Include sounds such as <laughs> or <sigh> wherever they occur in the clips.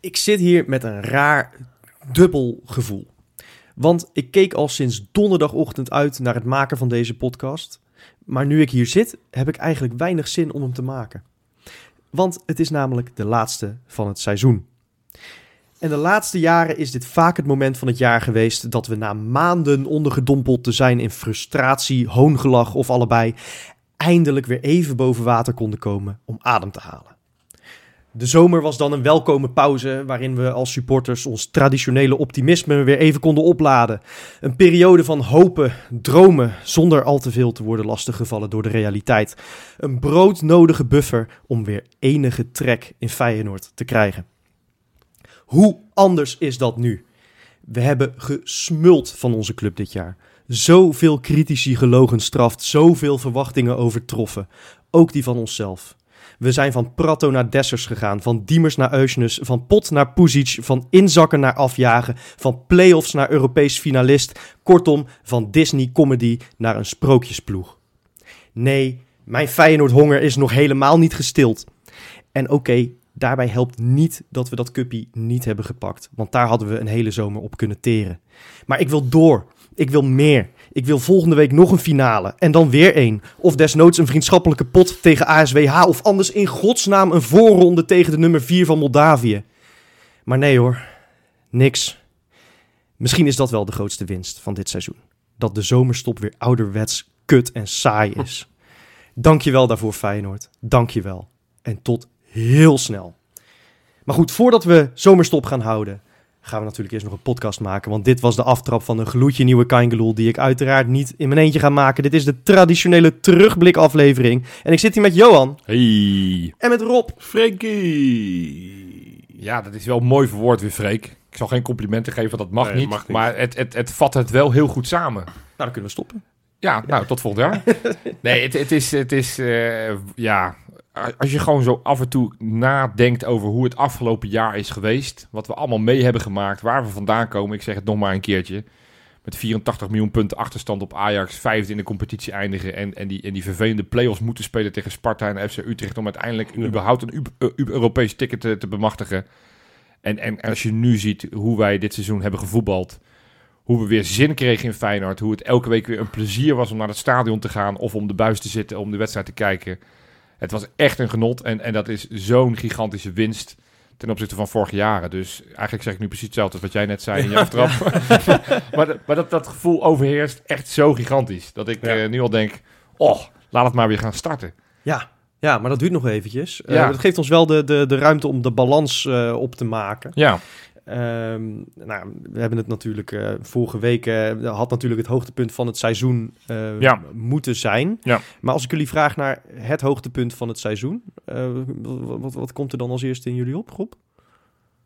Ik zit hier met een raar dubbel gevoel. Want ik keek al sinds donderdagochtend uit naar het maken van deze podcast. Maar nu ik hier zit, heb ik eigenlijk weinig zin om hem te maken. Want het is namelijk de laatste van het seizoen. En de laatste jaren is dit vaak het moment van het jaar geweest dat we na maanden ondergedompeld te zijn in frustratie, hoongelach of allebei, eindelijk weer even boven water konden komen om adem te halen. De zomer was dan een welkome pauze waarin we als supporters ons traditionele optimisme weer even konden opladen. Een periode van hopen, dromen, zonder al te veel te worden lastiggevallen door de realiteit. Een broodnodige buffer om weer enige trek in Feyenoord te krijgen. Hoe anders is dat nu? We hebben gesmuld van onze club dit jaar. Zoveel critici gelogen straft, zoveel verwachtingen overtroffen. Ook die van onszelf. We zijn van Prato naar Dessers gegaan, van Diemers naar Eusnes, van Pot naar Puzic, van inzakken naar afjagen, van play-offs naar Europees finalist. Kortom, van Disney-comedy naar een sprookjesploeg. Nee, mijn Feyenoord-honger is nog helemaal niet gestild. En oké, daarbij helpt niet dat we dat cuppie niet hebben gepakt, want daar hadden we een hele zomer op kunnen teren. Maar ik wil door. Ik wil meer. Ik wil volgende week nog een finale. En dan weer één. Of desnoods een vriendschappelijke pot tegen ASWH. Of anders in godsnaam een voorronde tegen de nummer 4 van Moldavië. Maar nee hoor. Niks. Misschien is dat wel de grootste winst van dit seizoen. Dat de zomerstop weer ouderwets kut en saai is. Dank je wel daarvoor Feyenoord. Dank je wel. En tot heel snel. Maar goed, voordat we zomerstop gaan houden gaan we natuurlijk eerst nog een podcast maken. Want dit was de aftrap van een gloedje nieuwe Kaingeloel... die ik uiteraard niet in mijn eentje ga maken. Dit is de traditionele terugblikaflevering. En ik zit hier met Johan Hey. en met Rob. Frankie. Ja, dat is wel mooi verwoord weer, Freek. Ik zal geen complimenten geven, dat mag, Nee, niet, mag niet. Maar het, het, het vat het wel heel goed samen. Nou, dan kunnen we stoppen. Ja, nou, tot volgend jaar. <laughs> nee, het, het is, het is eh, ja, als je gewoon zo af en toe nadenkt over hoe het afgelopen jaar is geweest, wat we allemaal mee hebben gemaakt, waar we vandaan komen, ik zeg het nog maar een keertje, met 84 miljoen punten achterstand op Ajax, vijfde in de competitie eindigen en, en, die, en die vervelende play-offs moeten spelen tegen Sparta en FC Utrecht om uiteindelijk Ja. überhaupt een U- eh, U- Europees ticket te, te bemachtigen. En, en als je nu ziet hoe wij dit seizoen hebben gevoetbald, hoe we weer zin kregen in Feyenoord. Hoe het elke week weer een plezier was om naar het stadion te gaan. Of om de buis te zitten, om de wedstrijd te kijken. Het was echt een genot. En, en dat is zo'n gigantische winst ten opzichte van vorige jaren. Dus eigenlijk zeg ik nu precies hetzelfde als wat jij net zei in je <laughs> <laughs> aftrap. <laughs> maar dat- maar dat, dat gevoel overheerst echt zo gigantisch. Dat ik Ja. eh, nu al denk, oh, laat het maar weer gaan starten. Ja, ja maar dat duurt nog eventjes. Eh, Ja. dat geeft ons wel de, de, de ruimte om de balans eh, op te maken. Ja, Ehm, nou, we hebben het natuurlijk eh, vorige week eh, had natuurlijk het hoogtepunt van het seizoen eh, Ja. moeten zijn. Ja. Maar als ik jullie vraag naar het hoogtepunt van het seizoen, eh, wat, wat, wat komt er dan als eerste in jullie op, Rob?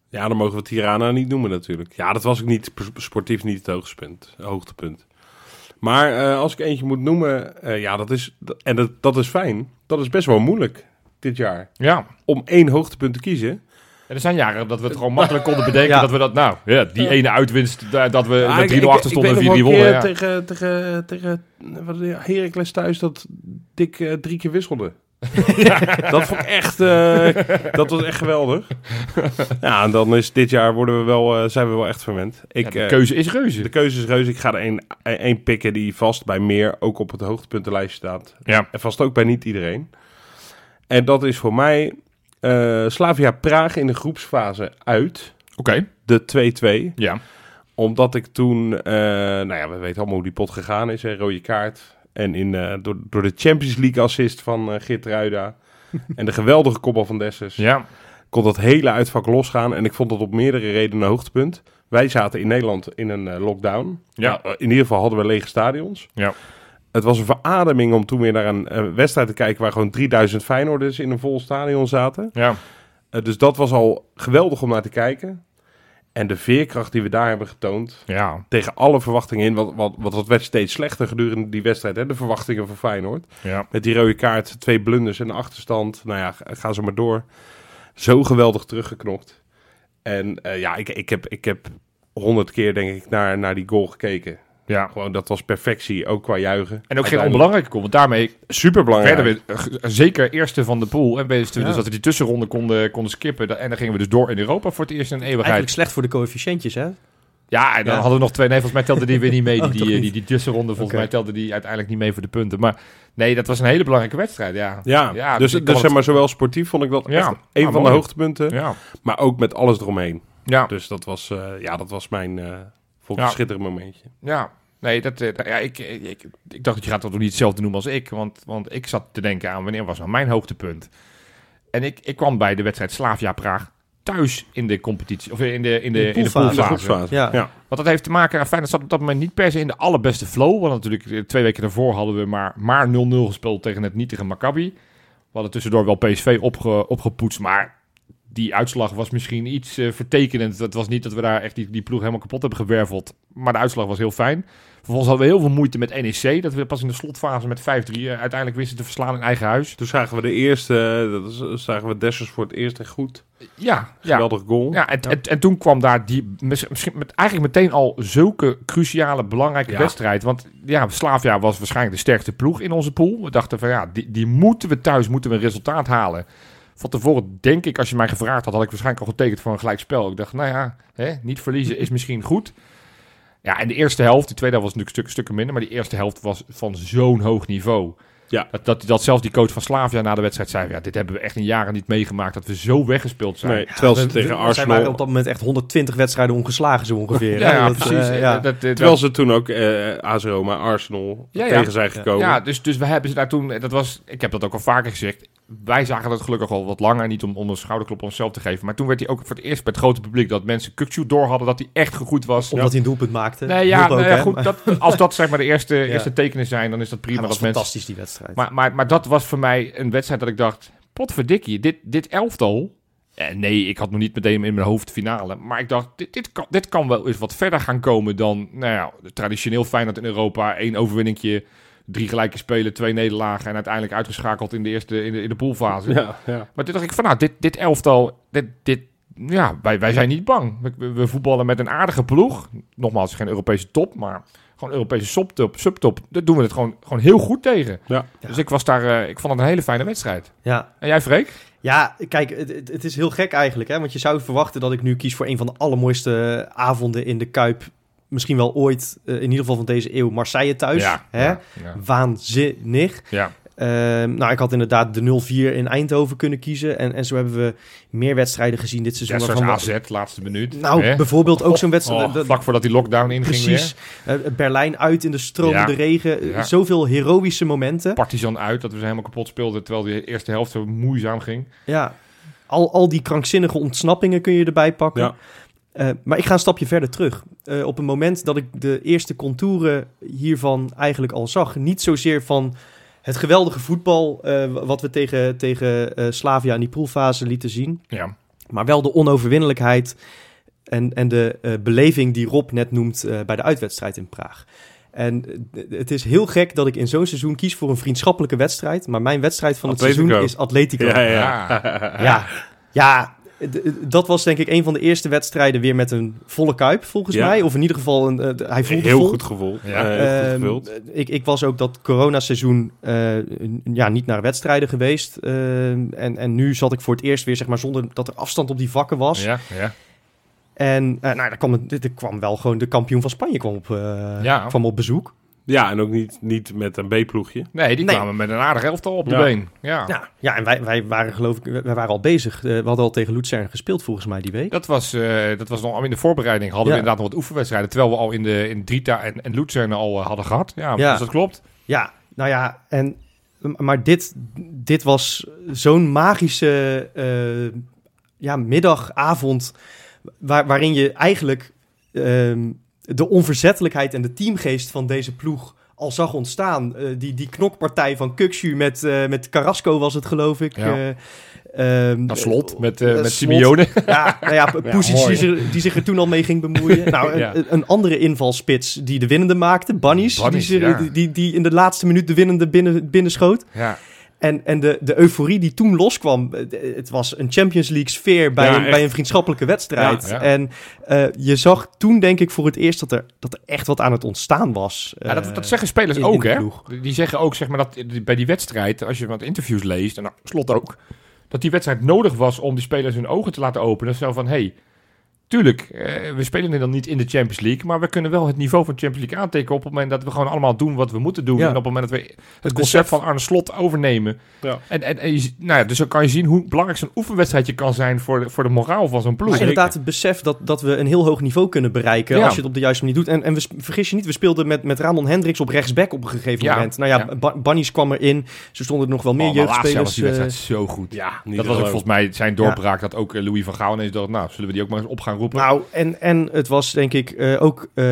Ja, dan mogen we Tirana niet noemen natuurlijk. Ja, dat was ook niet sportief niet het hoogtepunt. hoogtepunt. Maar eh, als ik eentje moet noemen, eh, ja, dat is, en dat, dat is fijn. Dat is best wel moeilijk dit jaar. ja. Om één hoogtepunt te kiezen. Er zijn jaren dat we het gewoon makkelijk konden <laughs> bedenken Ja. dat we dat, nou, ja, die ene uitwinst, da- dat we Ja, met ik- 3-0 ik- achter stonden en weet 4-3 nog wel wonnen. Ja. tegen, tegen, tegen wat, Heracles thuis dat Dick eh, drie keer wisselde. <laughs> dat vond ik echt, eh, dat was echt geweldig. Ja, en dan is dit jaar worden we wel, eh, zijn we wel echt verwend. Ik, de eh, keuze is reuze. De keuze is reuze. Ik ga er één, één pikken die vast bij meer ook op het hoogtepuntenlijstje staat. Ja. En vast ook bij niet iedereen. En dat is voor mij eh, Slavia Praag in de groepsfase uit. Oké, De 2-2. ja. Omdat ik toen, eh, nou ja, we weten allemaal hoe die pot gegaan is. Hè, rode kaart. En in, eh, door, door de Champions League assist van Geert Ruida. <laughs> en de geweldige kopbal van Dessers. Ja, Kon dat hele uitvak losgaan. En ik vond dat op meerdere redenen een hoogtepunt. Wij zaten in Nederland in een lockdown. Ja. Nou, in ieder geval hadden we lege stadions. Ja. Het was een verademing om toen weer naar een eh, wedstrijd te kijken... waar gewoon 3000 Feyenoorders in een vol stadion zaten. Ja. Eh, dus dat was al geweldig om naar te kijken. En de veerkracht die we daar hebben getoond... Ja. tegen alle verwachtingen in... want, want, want dat werd steeds slechter gedurende die wedstrijd... Hè, de verwachtingen van Feyenoord. Ja. Met die rode kaart, twee blunders en achterstand. Nou ja, ga- ze maar door. Zo geweldig teruggeknokt. En eh, ja, ik, ik, heb, ik heb honderd keer denk ik naar, naar die goal gekeken. Ja. Gewoon, dat was perfectie, ook qua juichen. En ook geen onbelangrijke goal, want daarmee Super belangrijk. werden we eh, zeker eerste van de pool. En wisten we Ja. dus dat we die tussenronde konden, konden skippen. En dan gingen we dus door in Europa voor het eerst in een eeuwigheid. Eigenlijk slecht voor de coëfficiëntjes, hè? Ja, en dan Ja. hadden we nog twee. Nee, volgens mij telde die weer niet mee. <laughs> Oh, Die, die, die, die tussenronde, volgens mij telde die uiteindelijk niet mee voor de punten. Maar nee, dat was een hele belangrijke wedstrijd, ja. Ja, Ja, dus, dus het- zeg maar, zowel sportief vond ik dat Ja, echt een ah, van de hoogtepunten. Ja, Maar ook met alles eromheen. ja, Dus dat was, eh, ja, dat was mijn, eh vond ik Ja. een schitterend momentje. ja. Nee, dat, eh, ja, ik, ik, ik, ik dacht dat je gaat dat nog niet hetzelfde noemen als ik. Want, want ik zat te denken aan wanneer was nou mijn hoogtepunt. En ik, ik kwam bij de wedstrijd Slavia Praag thuis in de competitie. Of in de, in de, in de poolfase. Ja. ja. Want dat heeft te maken, Feyenoord zat op dat moment niet per se in de allerbeste flow. Want natuurlijk eh, twee weken daarvoor hadden we maar, maar 0-0 gespeeld tegen het nietige Maccabi. We hadden tussendoor wel PSV opge, opgepoetst, maar die uitslag was misschien iets eh, vertekenend. Het was niet dat we daar echt die, die ploeg helemaal kapot hebben gewerveld. Maar de uitslag was heel fijn. Vervolgens hadden we heel veel moeite met NEC. Dat we pas in de slotfase met 5-3 eh, uiteindelijk wisten te verslaan in eigen huis. Toen zagen we de eerste, eh, dat zagen we Dessers voor het eerst en goed. Ja, ja. Geweldig goal. Ja, en, en, en toen kwam daar die mis- misschien met, eigenlijk meteen al zulke cruciale, belangrijke Ja. wedstrijd. Want ja, Slavia was waarschijnlijk de sterkste ploeg in onze pool. We dachten van ja, die, die moeten we thuis, moeten we een resultaat halen. Van tevoren denk ik, als je mij gevraagd had, had ik waarschijnlijk al getekend voor een gelijkspel. Ik dacht, nou ja, hè, niet verliezen is misschien goed. Ja, en de eerste helft, de tweede helft was natuurlijk stukken, stukken minder, maar die eerste helft was van zo'n hoog niveau. Ja. Dat, dat, dat zelfs die coach van Slavia na de wedstrijd zei, ja, dit hebben we echt in jaren niet meegemaakt, dat we zo weggespeeld zijn. Nee, terwijl ze tegen we- Zij Arsenal... waren op dat moment echt 120 wedstrijden ongeslagen zo ongeveer. Ja, hè? ja, Dat, precies. eh, ja. Dat, dat, dat- Terwijl ze toen ook eh AS Roma, Arsenal Ja, ja. tegen zijn gekomen. Ja, dus, dus we hebben ze daar toen, dat was, ik heb dat ook al vaker gezegd, wij zagen dat gelukkig al wat langer, niet om, om een schouderklop op onszelf te geven, maar toen werd hij ook voor het eerst bij het grote publiek dat mensen Kukcu door hadden dat hij echt gegroeid was. Omdat hij een doelpunt maakte. Nee, ja, ook, nou goed, dat, als dat zeg maar de eerste, <laughs> eerste tekenen zijn, dan is dat prima. was Dat mensen, fantastisch, die wedstrijd. maar, maar, maar dat was voor mij een wedstrijd dat ik dacht, potverdikkie, dit, dit elftal, eh, nee, ik had nog niet meteen in mijn hoofd finale, maar ik dacht, dit, dit, kan, dit kan wel eens wat verder gaan komen dan, nou ja, traditioneel Feyenoord in Europa, één overwinningje, drie gelijke spelen, twee nederlagen en uiteindelijk uitgeschakeld in de eerste, in de, in de poolfase. Ja, ja. Maar toen dacht ik van, nou, dit, dit elftal, dit, dit, ja, wij, wij zijn niet bang. We, we- voetballen met een aardige ploeg. Nogmaals, geen Europese top, maar gewoon Europese subtop. subtop. Daar doen we het gewoon, gewoon heel goed tegen. Ja. Dus ik was daar, eh, ik vond het een hele fijne wedstrijd. ja. En jij, Freek? Ja, kijk, het, het- het is heel gek eigenlijk. Hè? Want je zou verwachten dat ik nu kies voor een van de allermooiste avonden in de Kuip. Misschien wel ooit, eh, in ieder geval van deze eeuw, Marseille thuis. ja, Hè? ja, ja, Waanzinnig. ja. Ehm, nou, ik had inderdaad de 0-4 in Eindhoven kunnen kiezen. En, en zo hebben we meer wedstrijden gezien dit seizoen. Ja, zoals waarvan we- AZ, laatste minuut. Nou, Hè? bijvoorbeeld ook zo'n Oh, wedstrijd. dat- vlak voordat die lockdown inging Precies. weer. Eh, Berlijn uit in de stromende Ja. regen. Ja. Zoveel heroïsche momenten. Partizan uit, dat we ze helemaal kapot speelden, terwijl die eerste helft zo moeizaam ging. Ja. Al, al die krankzinnige ontsnappingen kun je erbij pakken. Ja. Eh, maar ik ga een stapje verder terug. Eh, op het moment dat ik de eerste contouren hiervan eigenlijk al zag. Niet zozeer van het geweldige voetbal eh, wat we tegen, tegen Slavia in die poolfase lieten zien. Ja. Maar wel de onoverwinnelijkheid en, en de beleving die Rob net noemt bij de uitwedstrijd in Praag. En het is heel gek dat ik in zo'n seizoen kies voor een vriendschappelijke wedstrijd. Maar mijn wedstrijd van het seizoen is Atletico. Ja, ja. Ja. Ja, ja d- d- dat was denk ik een van de eerste wedstrijden weer met een volle kuip, volgens Ja. mij. Of in ieder geval, een, eh, hij voelde Heel vol. goed gevoel. Ja. Ja. heel goed Ehm, gevuld. ik, ik was ook dat coronaseizoen eh, ja, niet naar wedstrijden geweest. Ehm, en, en nu zat ik voor het eerst weer, zeg maar, zonder dat er afstand op die vakken was. Ja, ja. En eh, nou, daar kwam, het- er kwam wel gewoon de kampioen van Spanje kwam op, eh, Ja. kwam op bezoek. Ja, en ook niet, niet met een B-ploegje. Nee, die Nee. kwamen met een aardig elftal op de Ja. been. Ja. Ja, ja en wij, wij waren geloof ik, wij waren al bezig. Eh, we hadden al tegen Luzern gespeeld volgens mij die week. Dat was, eh, dat was nog al in de voorbereiding. Hadden Ja. we inderdaad nog wat oefenwedstrijden. Terwijl we al in, de, in Drita en, en Luzern al eh, hadden gehad. Ja, Ja. dus dat klopt. Ja, nou ja, en, maar dit, dit was zo'n magische eh, ja, middagavond... Waar, waarin je eigenlijk ehm, de onverzettelijkheid en de teamgeest van deze ploeg al zag ontstaan. Eh, die, die knokpartij van Kukshu met, eh, met Carrasco was het, geloof ik. Ja. Eh, ehm, slot met, met Slot. Simeone. Ja, nou ja, <laughs> mooi. die, zich- die zich er toen al mee ging bemoeien. <laughs> Nou, een, Ja. een andere invalspits die de winnende maakte, Bunnies. Bunnies, die, zich- ja. die, die in de laatste minuut de winnende binnen, binnenschoot. Ja. En, en de, de euforie die toen loskwam, eh, het was een Champions League sfeer bij, Ja, een, bij een vriendschappelijke wedstrijd. Ja. En eh, je zag toen denk ik voor het eerst dat er, dat er echt wat aan het ontstaan was. Ja, dat, Eh, dat zeggen spelers in- ook, hè? ploeg. Die zeggen ook, zeg maar, dat bij die wedstrijd, als je wat interviews leest, en nou, slot ook, dat die wedstrijd nodig was om die spelers hun ogen te laten openen. Zo van, hey, tuurlijk, eh, we spelen dan niet in de Champions League, maar we kunnen wel het niveau van Champions League aantikken op het moment dat we gewoon allemaal doen wat we moeten doen. Ja. En op het moment dat we het concept. concept van Arne Slot overnemen. Ja. En, en, en nou ja, dus dan kan je zien hoe belangrijk zo'n oefenwedstrijdje kan zijn voor de, voor de moraal van zo'n ploeg. Maar inderdaad, het besef dat, dat we een heel hoog niveau kunnen bereiken Ja. als je het op de juiste manier doet. En, en we, vergis je niet, we speelden met, met Ramon Hendricks op rechtsback op een gegeven Ja, moment. Nou ja, ja. Ba- Bunnies kwam erin. Zo stonden er nog wel meer Oh, jeugdspelers. was die wedstrijd eh, zo goed. Ja, niet dat was ook volgens mij zijn doorbraak dat ook eh, Louis van Gaal ineens dacht, nou, zullen we die ook maar eens op gaan roepen? Nou, en, en het was denk ik eh, ook eh,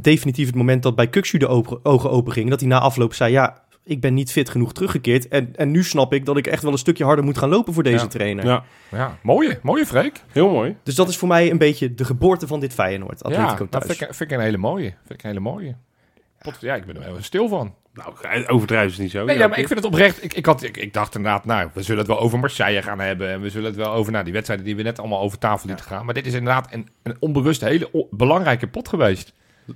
definitief het moment dat bij Kukshu de open- ogen open gingen. Dat hij na afloop zei, ja, ik ben niet fit genoeg teruggekeerd. En, en nu snap ik dat ik echt wel een stukje harder moet gaan lopen voor deze Ja. trainer. Ja, Ja, mooie, mooie Freek. heel mooi. Dus dat is voor mij een beetje de geboorte van dit Feyenoord, Ja, Atletico dat thuis. vind ik, vind ik een hele mooie. Vind ik een hele mooie. Pot, ja, ik ben er wel even stil van. Nou, overdrijven is niet zo. Nee, Ja, maar ik vind het oprecht. Ik, ik, had, ik, ik dacht inderdaad, nou, we zullen het wel over Marseille gaan hebben. En we zullen het wel over nou, die wedstrijden die we net allemaal over tafel lieten gaan. Maar dit is inderdaad een, een onbewust hele belangrijke pot geweest.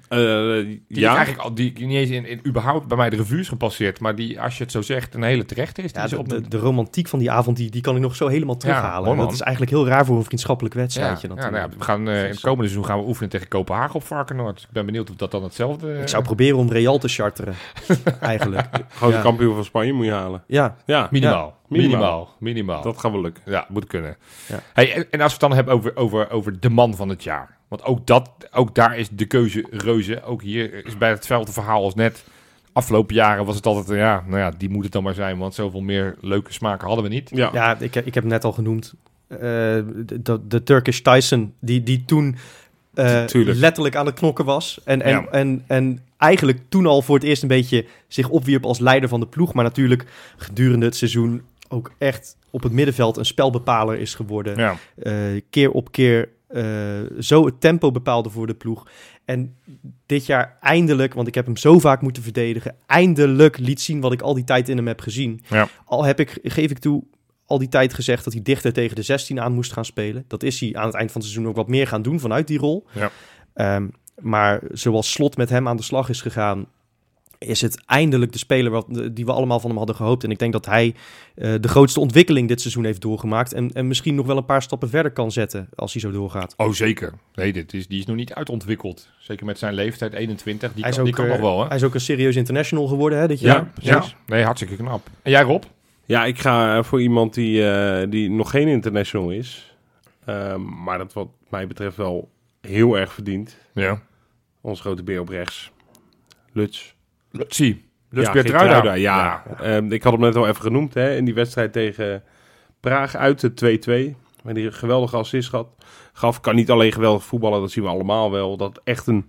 Eh, Die ja, ik eigenlijk al, die niet eens in, in, überhaupt bij mij de revue is gepasseerd. Maar die, als je het zo zegt, een hele terechte is. Die Ja, op de, de romantiek van die avond, die, die kan ik nog zo helemaal terughalen. dat is eigenlijk heel raar voor een vriendschappelijk ja, wedstrijdje ja, natuurlijk. nou ja, we gaan, eh, in het komende seizoen gaan we oefenen tegen Kopenhagen op Varkenoord. Ik ben benieuwd of dat dan hetzelfde Ik zou proberen om Real te charteren, <laughs> eigenlijk. gewoon ja. de kampioen van Spanje moet je halen. Ja, Ja, Minimaal. minimaal. minimaal. Minimaal. dat gaat wel lukken. Ja, moet kunnen. Ja. Hey, en, en als we het dan hebben over, over, over de man van het jaar. Want ook, dat, ook daar is de keuze reuze. Ook hier is bij hetzelfde verhaal als net. Afgelopen jaren was het altijd, ja, nou ja, die moet het dan maar zijn. Want zoveel meer leuke smaken hadden we niet. Ja, ja ik, heb- ik heb het net al genoemd. Eh, de, de, Turkish Tyson, die, die toen eh, letterlijk aan het knokken was. En, en, Ja. en, en eigenlijk toen al voor het eerst een beetje zich opwierp als leider van de ploeg. Maar natuurlijk gedurende het seizoen ook echt op het middenveld een spelbepaler is geworden. Ja. eh, keer op keer zo het tempo bepaalde voor de ploeg. En dit jaar eindelijk, want ik heb hem zo vaak moeten verdedigen, eindelijk liet zien wat ik al die tijd in hem heb gezien. Ja. Al heb ik, geef ik toe, al die tijd gezegd dat hij dichter tegen de 16 aan moest gaan spelen. Dat is hij aan het eind van het seizoen ook wat meer gaan doen vanuit die rol. Ja. Ehm, maar zoals Slot met hem aan de slag is gegaan, is het eindelijk de speler wat, die we allemaal van hem hadden gehoopt. En ik denk dat hij eh, de grootste ontwikkeling dit seizoen heeft doorgemaakt. En, en misschien nog wel een paar stappen verder kan zetten als hij zo doorgaat. Oh, zeker. Nee, dit is, die is nog niet uitontwikkeld. Zeker met zijn leeftijd, 21. Die hij, is kan, die kan eh, nog wel, hè? hij is ook een serieus international geworden hè, dit Ja, jaar. precies. Nee, hartstikke knap. En jij, Rob? Ja, ik ga eh, voor iemand die, eh, die nog geen international is. Ehm, maar dat wat mij betreft wel heel erg verdient. Ja. Onze grote beer op rechts. Luts. Lutz ja, Geertruida. Geertruida, ja. Ehm, ik had hem net al even genoemd hè, in die wedstrijd tegen Praag uit de 2-2. Waar hij een geweldige assist gaf. gaf. Kan niet alleen geweldig voetballen, dat zien we allemaal wel. Dat echt een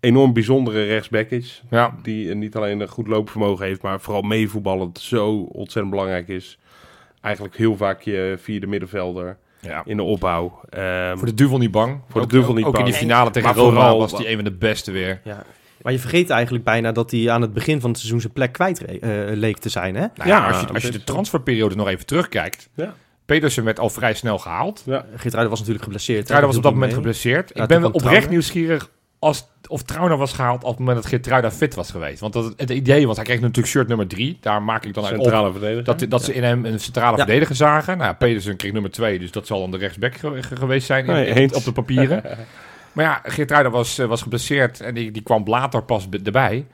enorm bijzondere rechtsback is. Ja. Die eh, niet alleen een goed loopvermogen heeft, maar vooral meevoetballend zo ontzettend belangrijk is. Eigenlijk heel vaak je vierde middenvelder ja. in de opbouw. Ehm, Voor de duvel niet bang. Voor de Ook- duvel ook- niet Ook in bang. die finale tegen Maar Roma vooral- was hij een van de beste weer. Ja. Maar je vergeet eigenlijk bijna dat hij aan het begin van het seizoen zijn plek kwijt eh, leek te zijn. Hè? Nou ja, Ja, als, je, als je de transferperiode nog even terugkijkt. Ja. Pedersen werd al vrij snel gehaald. ja. Geertruida was natuurlijk geblesseerd. Was op dat moment mee. geblesseerd. Ja, ik ben oprecht nieuwsgierig als, of Trauner was gehaald op het moment dat Geertruida fit was geweest. Want dat, het idee was, hij kreeg natuurlijk shirt nummer drie. Daar maak ik dan uit op Centrale verdediger. dat, dat ze in hem een centrale Ja. verdediger zagen. Nou, Pedersen kreeg nummer twee, dus dat zal dan de rechtsback ge- ge- geweest zijn in- Nee, in- eens. op de papieren. <laughs> maar ja, Geertruida was, eh, was geblesseerd en die, die kwam later pas erbij.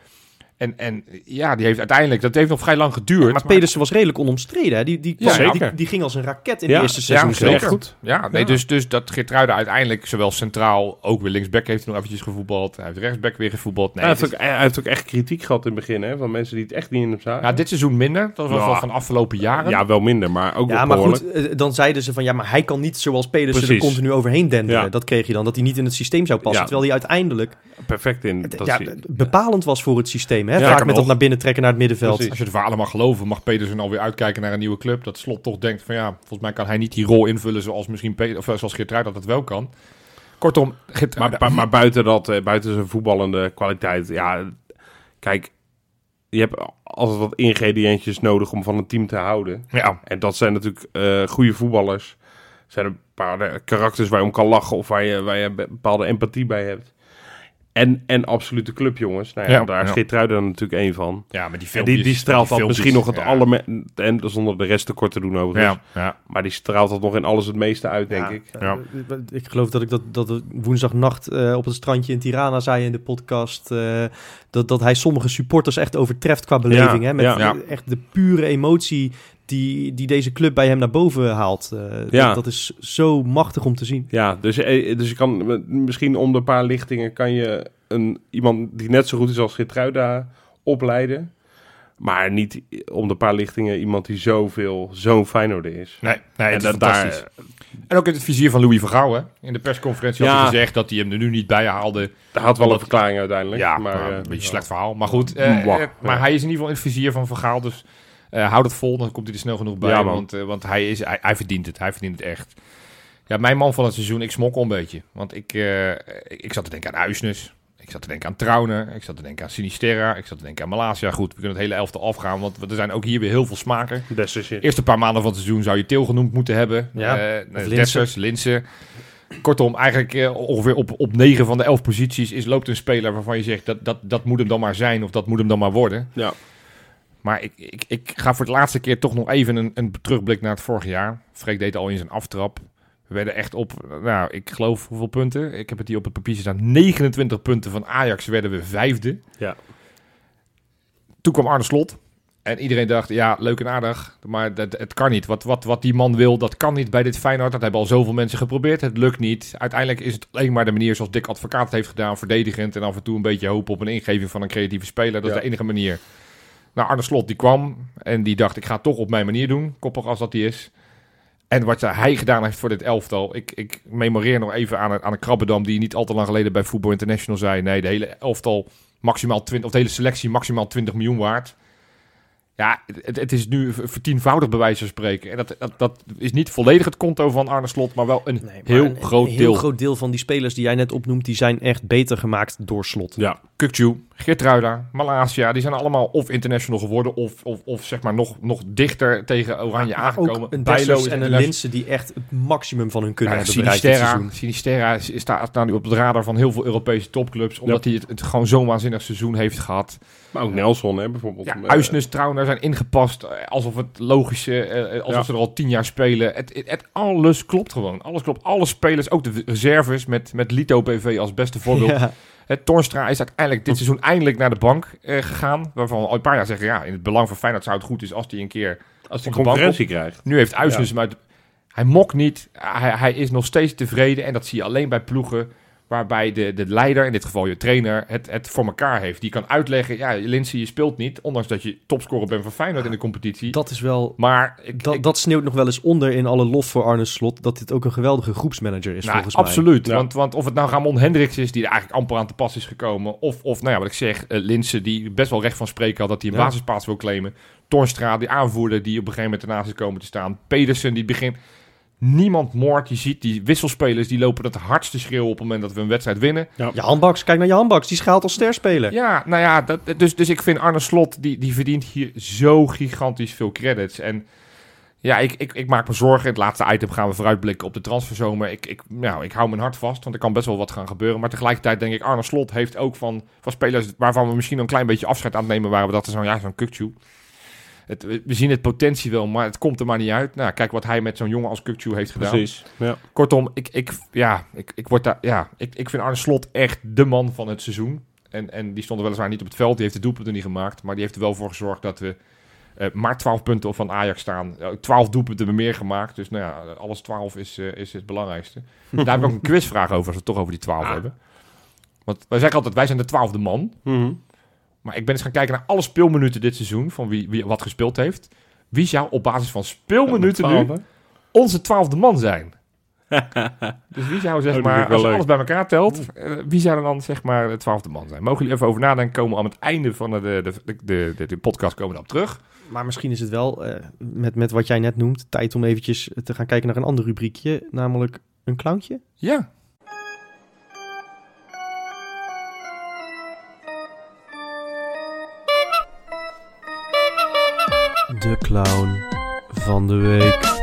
En, en ja, die heeft uiteindelijk, dat heeft nog vrij lang geduurd. Maar Pedersen was redelijk onomstreden. Hè? Die, die, Ja, kwam- zeker. die, die ging als een raket in Ja, de eerste ja, seizoen. zeker. zelf. goed. Ja, nee, Ja. Dus, dus dat Geertruida uiteindelijk zowel centraal, ook weer linksback heeft hij nog eventjes gevoetbald. Hij heeft rechtsback weer gevoetbald. Nee, hij, heeft is- ook, hij heeft ook echt kritiek gehad in het begin, hè, van mensen die het echt niet in hem zagen. ja, dit seizoen minder. Dat was Ja. wel van de afgelopen jaren. Ja, wel minder, maar ook Ja, wel maar goed, eh, dan zeiden ze van ja, maar hij kan niet zoals Pedersen er continu overheen denderen. Ja. Dat kreeg je dan, dat hij niet in het systeem zou passen. Ja. Terwijl hij uiteindelijk Perfect in. Dat ja, bepalend was voor het systeem. Hè? Ja, Vaak met dat naar binnen trekken naar het middenveld. Precies. Als je de verhalen mag geloven, mag Pedersen alweer uitkijken naar een nieuwe club. Dat Slot toch denkt van ja, volgens mij kan hij niet die rol invullen zoals misschien Pe- of eh, zoals Geertruid dat het wel kan. Kortom, Geert- Maar, maar, maar buiten dat, eh, buiten zijn voetballende kwaliteit, ja, kijk, je hebt altijd wat ingrediëntjes nodig om van een team te houden. ja, En dat zijn natuurlijk eh goede voetballers. Er zijn een paar karakters waar je om kan lachen of waar je, waar je be- bepaalde empathie bij hebt. En, en absolute clubjongens. Nou ja, Ja, daar is ja. Dan natuurlijk één van. ja, maar die En filmpjes, die, die straalt die dat filmpjes, misschien nog het ja. allerme... En zonder de rest tekort te doen overigens. Ja, ja. Maar die straalt dat nog in alles het meeste uit, denk ik. Ja. Ik geloof dat ik dat, dat woensdagnacht eh, op het strandje in Tirana zei in de podcast. eh, dat, dat hij sommige supporters echt overtreft qua beleving. Ja, hè? Met ja. Ja. echt de pure emotie die, die deze club bij hem naar boven haalt. Eh, Ja. dat, dat is zo machtig om te zien. Ja, dus, eh, dus je kan m- misschien om de een paar lichtingen kan je een, iemand die net zo goed is als Gertruida opleiden. Maar niet om de paar lichtingen iemand die zoveel, zo'n Feyenoorder is. Nee, nee en dat daar, En ook in het vizier van Louis Vergaal, hè. In de persconferentie had Ja. hij gezegd dat hij hem er nu niet bij haalde. daar had wel Omdat- een verklaring uiteindelijk. Ja, maar, maar, eh, een beetje ja. slecht verhaal. Maar goed, eh, Mwah, eh, maar ja. hij is in ieder geval in het vizier van Vergaal. Dus eh houd het vol, dan komt hij er snel genoeg bij. Ja, want eh, want hij, is, hij, hij verdient het. Hij verdient het echt. Ja, mijn man van het seizoen, ik smokkel een beetje. Want ik, eh, ik, zat te denken aan Uisnes. Ik zat te denken aan Trauner. Ik zat te denken aan Sinisterra. Ik zat te denken aan Malasia. Goed, we kunnen het hele elftal afgaan. Want er zijn ook hier weer heel veel smaken. Dessers. Eerste paar maanden van het seizoen zou je Til genoemd moeten hebben. Ja. Dessers, Linse. Kortom, eigenlijk ongeveer op, op 9 van de 11 posities is, loopt een speler waarvan je zegt dat, dat, dat moet hem dan maar zijn of dat moet hem dan maar worden. Ja. Maar ik, ik, ik ga voor het laatste keer toch nog even een, een terugblik naar het vorige jaar. Freek deed al in zijn aftrap. We werden echt op, nou, ik geloof hoeveel punten? Ik heb het hier op het papiertje staan. 29 punten van Ajax werden we vijfde. Ja. Toen kwam Arne Slot. En iedereen dacht, ja, leuk en aardig, maar dat, het kan niet. Wat, wat, wat die man wil, dat kan niet bij dit Feyenoord. Dat hebben al zoveel mensen geprobeerd. Het lukt niet. Uiteindelijk is het alleen maar de manier zoals Dick Advocaat het heeft gedaan. Verdedigend en af en toe een beetje hopen op een ingeving van een creatieve speler. Dat Ja. is de enige manier. Nou, Arne Slot die kwam en die dacht, ik ga het toch op mijn manier doen. Koppig als dat die is. En wat hij gedaan heeft voor dit elftal. Ik, ik memoreer nog even aan, een- aan een Krabbedam die niet al te lang geleden bij Football International zei. Nee, de hele elftal maximaal 20, of de hele selectie maximaal 20 miljoen waard. Ja, het, het is nu vertienvoudig bij wijze van spreken. En dat, dat, dat is niet volledig het konto van Arne Slot, maar wel een Nee, maar heel een- groot een deel. heel groot deel van die spelers die jij net opnoemt, die zijn echt beter gemaakt door slot. Ja. Kukcu, Geertruida, Malasia, die zijn allemaal of international geworden of, of, of zeg maar nog, nog dichter tegen Oranje Maar aangekomen. ook een Bijlo en een international. Linse die echt het maximum van hun kunnen Ja, hebben bereikt dit Sinisterra, seizoen. Sinisterra is, is staat nou nu op het radar van heel veel Europese topclubs. Omdat hij het, het gewoon zo'n waanzinnig seizoen heeft gehad. Maar ook Nelson, hè, bijvoorbeeld. Ja, Eh, Uisnes, Trauner zijn ingepast. eh, Alsof het logische, eh, alsof Ja. ze er al tien jaar spelen. Het, het, het- alles klopt gewoon. Alles klopt. Alle spelers, ook de reserves met, met Lito BV als beste voorbeeld. Ja. Het Torstra is uiteindelijk dit seizoen eindelijk naar de bank eh, gegaan. Waarvan al een paar jaar zeggen, ja, in het belang van Feyenoord zou het goed is als hij een keer Als hij concurrentie krijgt. nu heeft Uisnes Ja. hem uit... Hij mokt niet. Hij, hij is nog steeds tevreden. En dat zie je alleen bij ploegen waarbij de, de leider, in dit geval je trainer, het, het voor elkaar heeft. Die kan uitleggen, ja, Lindsay, je speelt niet. Ondanks dat je topscorer bent van Feyenoord in de competitie. Dat is wel... maar ik, Dat, ik- dat sneeuwt nog wel eens onder in alle lof voor Arne Slot. Dat dit ook een geweldige groepsmanager is, nou, volgens mij. absoluut. Ja. Want, want of het nou Ramon Hendricks is, die er eigenlijk amper aan te pas is gekomen. Of, of nou ja, wat ik zeg, uh, Linse, die best wel recht van spreken had dat hij een Ja. basisplaats wil claimen. Tornstra, die aanvoerder, die op een gegeven moment ernaast is komen te staan. Pedersen, die begint... Niemand moord. Je ziet die wisselspelers, die lopen het hardste schreeuwen op het moment dat we een wedstrijd winnen. Je handbaks, kijk naar je handbaks. Die schaalt als sterspeler. Ja, nou ja, dat, dus, dus ik vind Arne Slot, die, die verdient hier zo gigantisch veel credits. En ja, ik, ik, ik maak me zorgen. In het laatste item gaan we vooruitblikken op de transferzomer. Ik, ik, nou, ik hou mijn hart vast, want er kan best wel wat gaan gebeuren. Maar tegelijkertijd denk ik, Arne Slot heeft ook van, van spelers waarvan we misschien een klein beetje afscheid aan het nemen waren. We dachten zo'n, ja, zo'n Kukcu. Het, we zien het potentie wel, maar het komt er maar niet uit. Nou, kijk wat hij met zo'n jongen als Kukcu heeft gedaan. Precies. Ja. Kortom, ik, ik, ja, ik, ik, word daar, ja, ik, ik vind Arne Slot echt de man van het seizoen. En, en die stond er weliswaar niet op het veld. Die heeft de doelpunten niet gemaakt. Maar die heeft er wel voor gezorgd dat we eh, maar 12 punten van Ajax staan. Eh, 12 doelpunten hebben meer gemaakt. Dus nou ja, alles 12 is, eh, is het belangrijkste. <laughs> Daar heb ik ook een quizvraag over als we het toch over die 12 Ah. hebben. Want wij zeggen altijd, wij zijn de twaalfde man. Mhm. Maar ik ben eens gaan kijken naar alle speelminuten dit seizoen. Van wie, wie wat gespeeld heeft. Wie zou op basis van speelminuten nu onze twaalfde man zijn? Dus wie zou zeg Oh, maar, als leuk. alles bij elkaar telt, eh, wie zou dan zeg maar de twaalfde man zijn? Mogen jullie even over nadenken, komen we aan het einde van de, de, de, de, de, podcast komen we op terug. Maar misschien is het wel, eh, met, met wat jij net noemt, tijd om eventjes te gaan kijken naar een ander rubriekje, namelijk een clowntje. Ja. De clown van de week.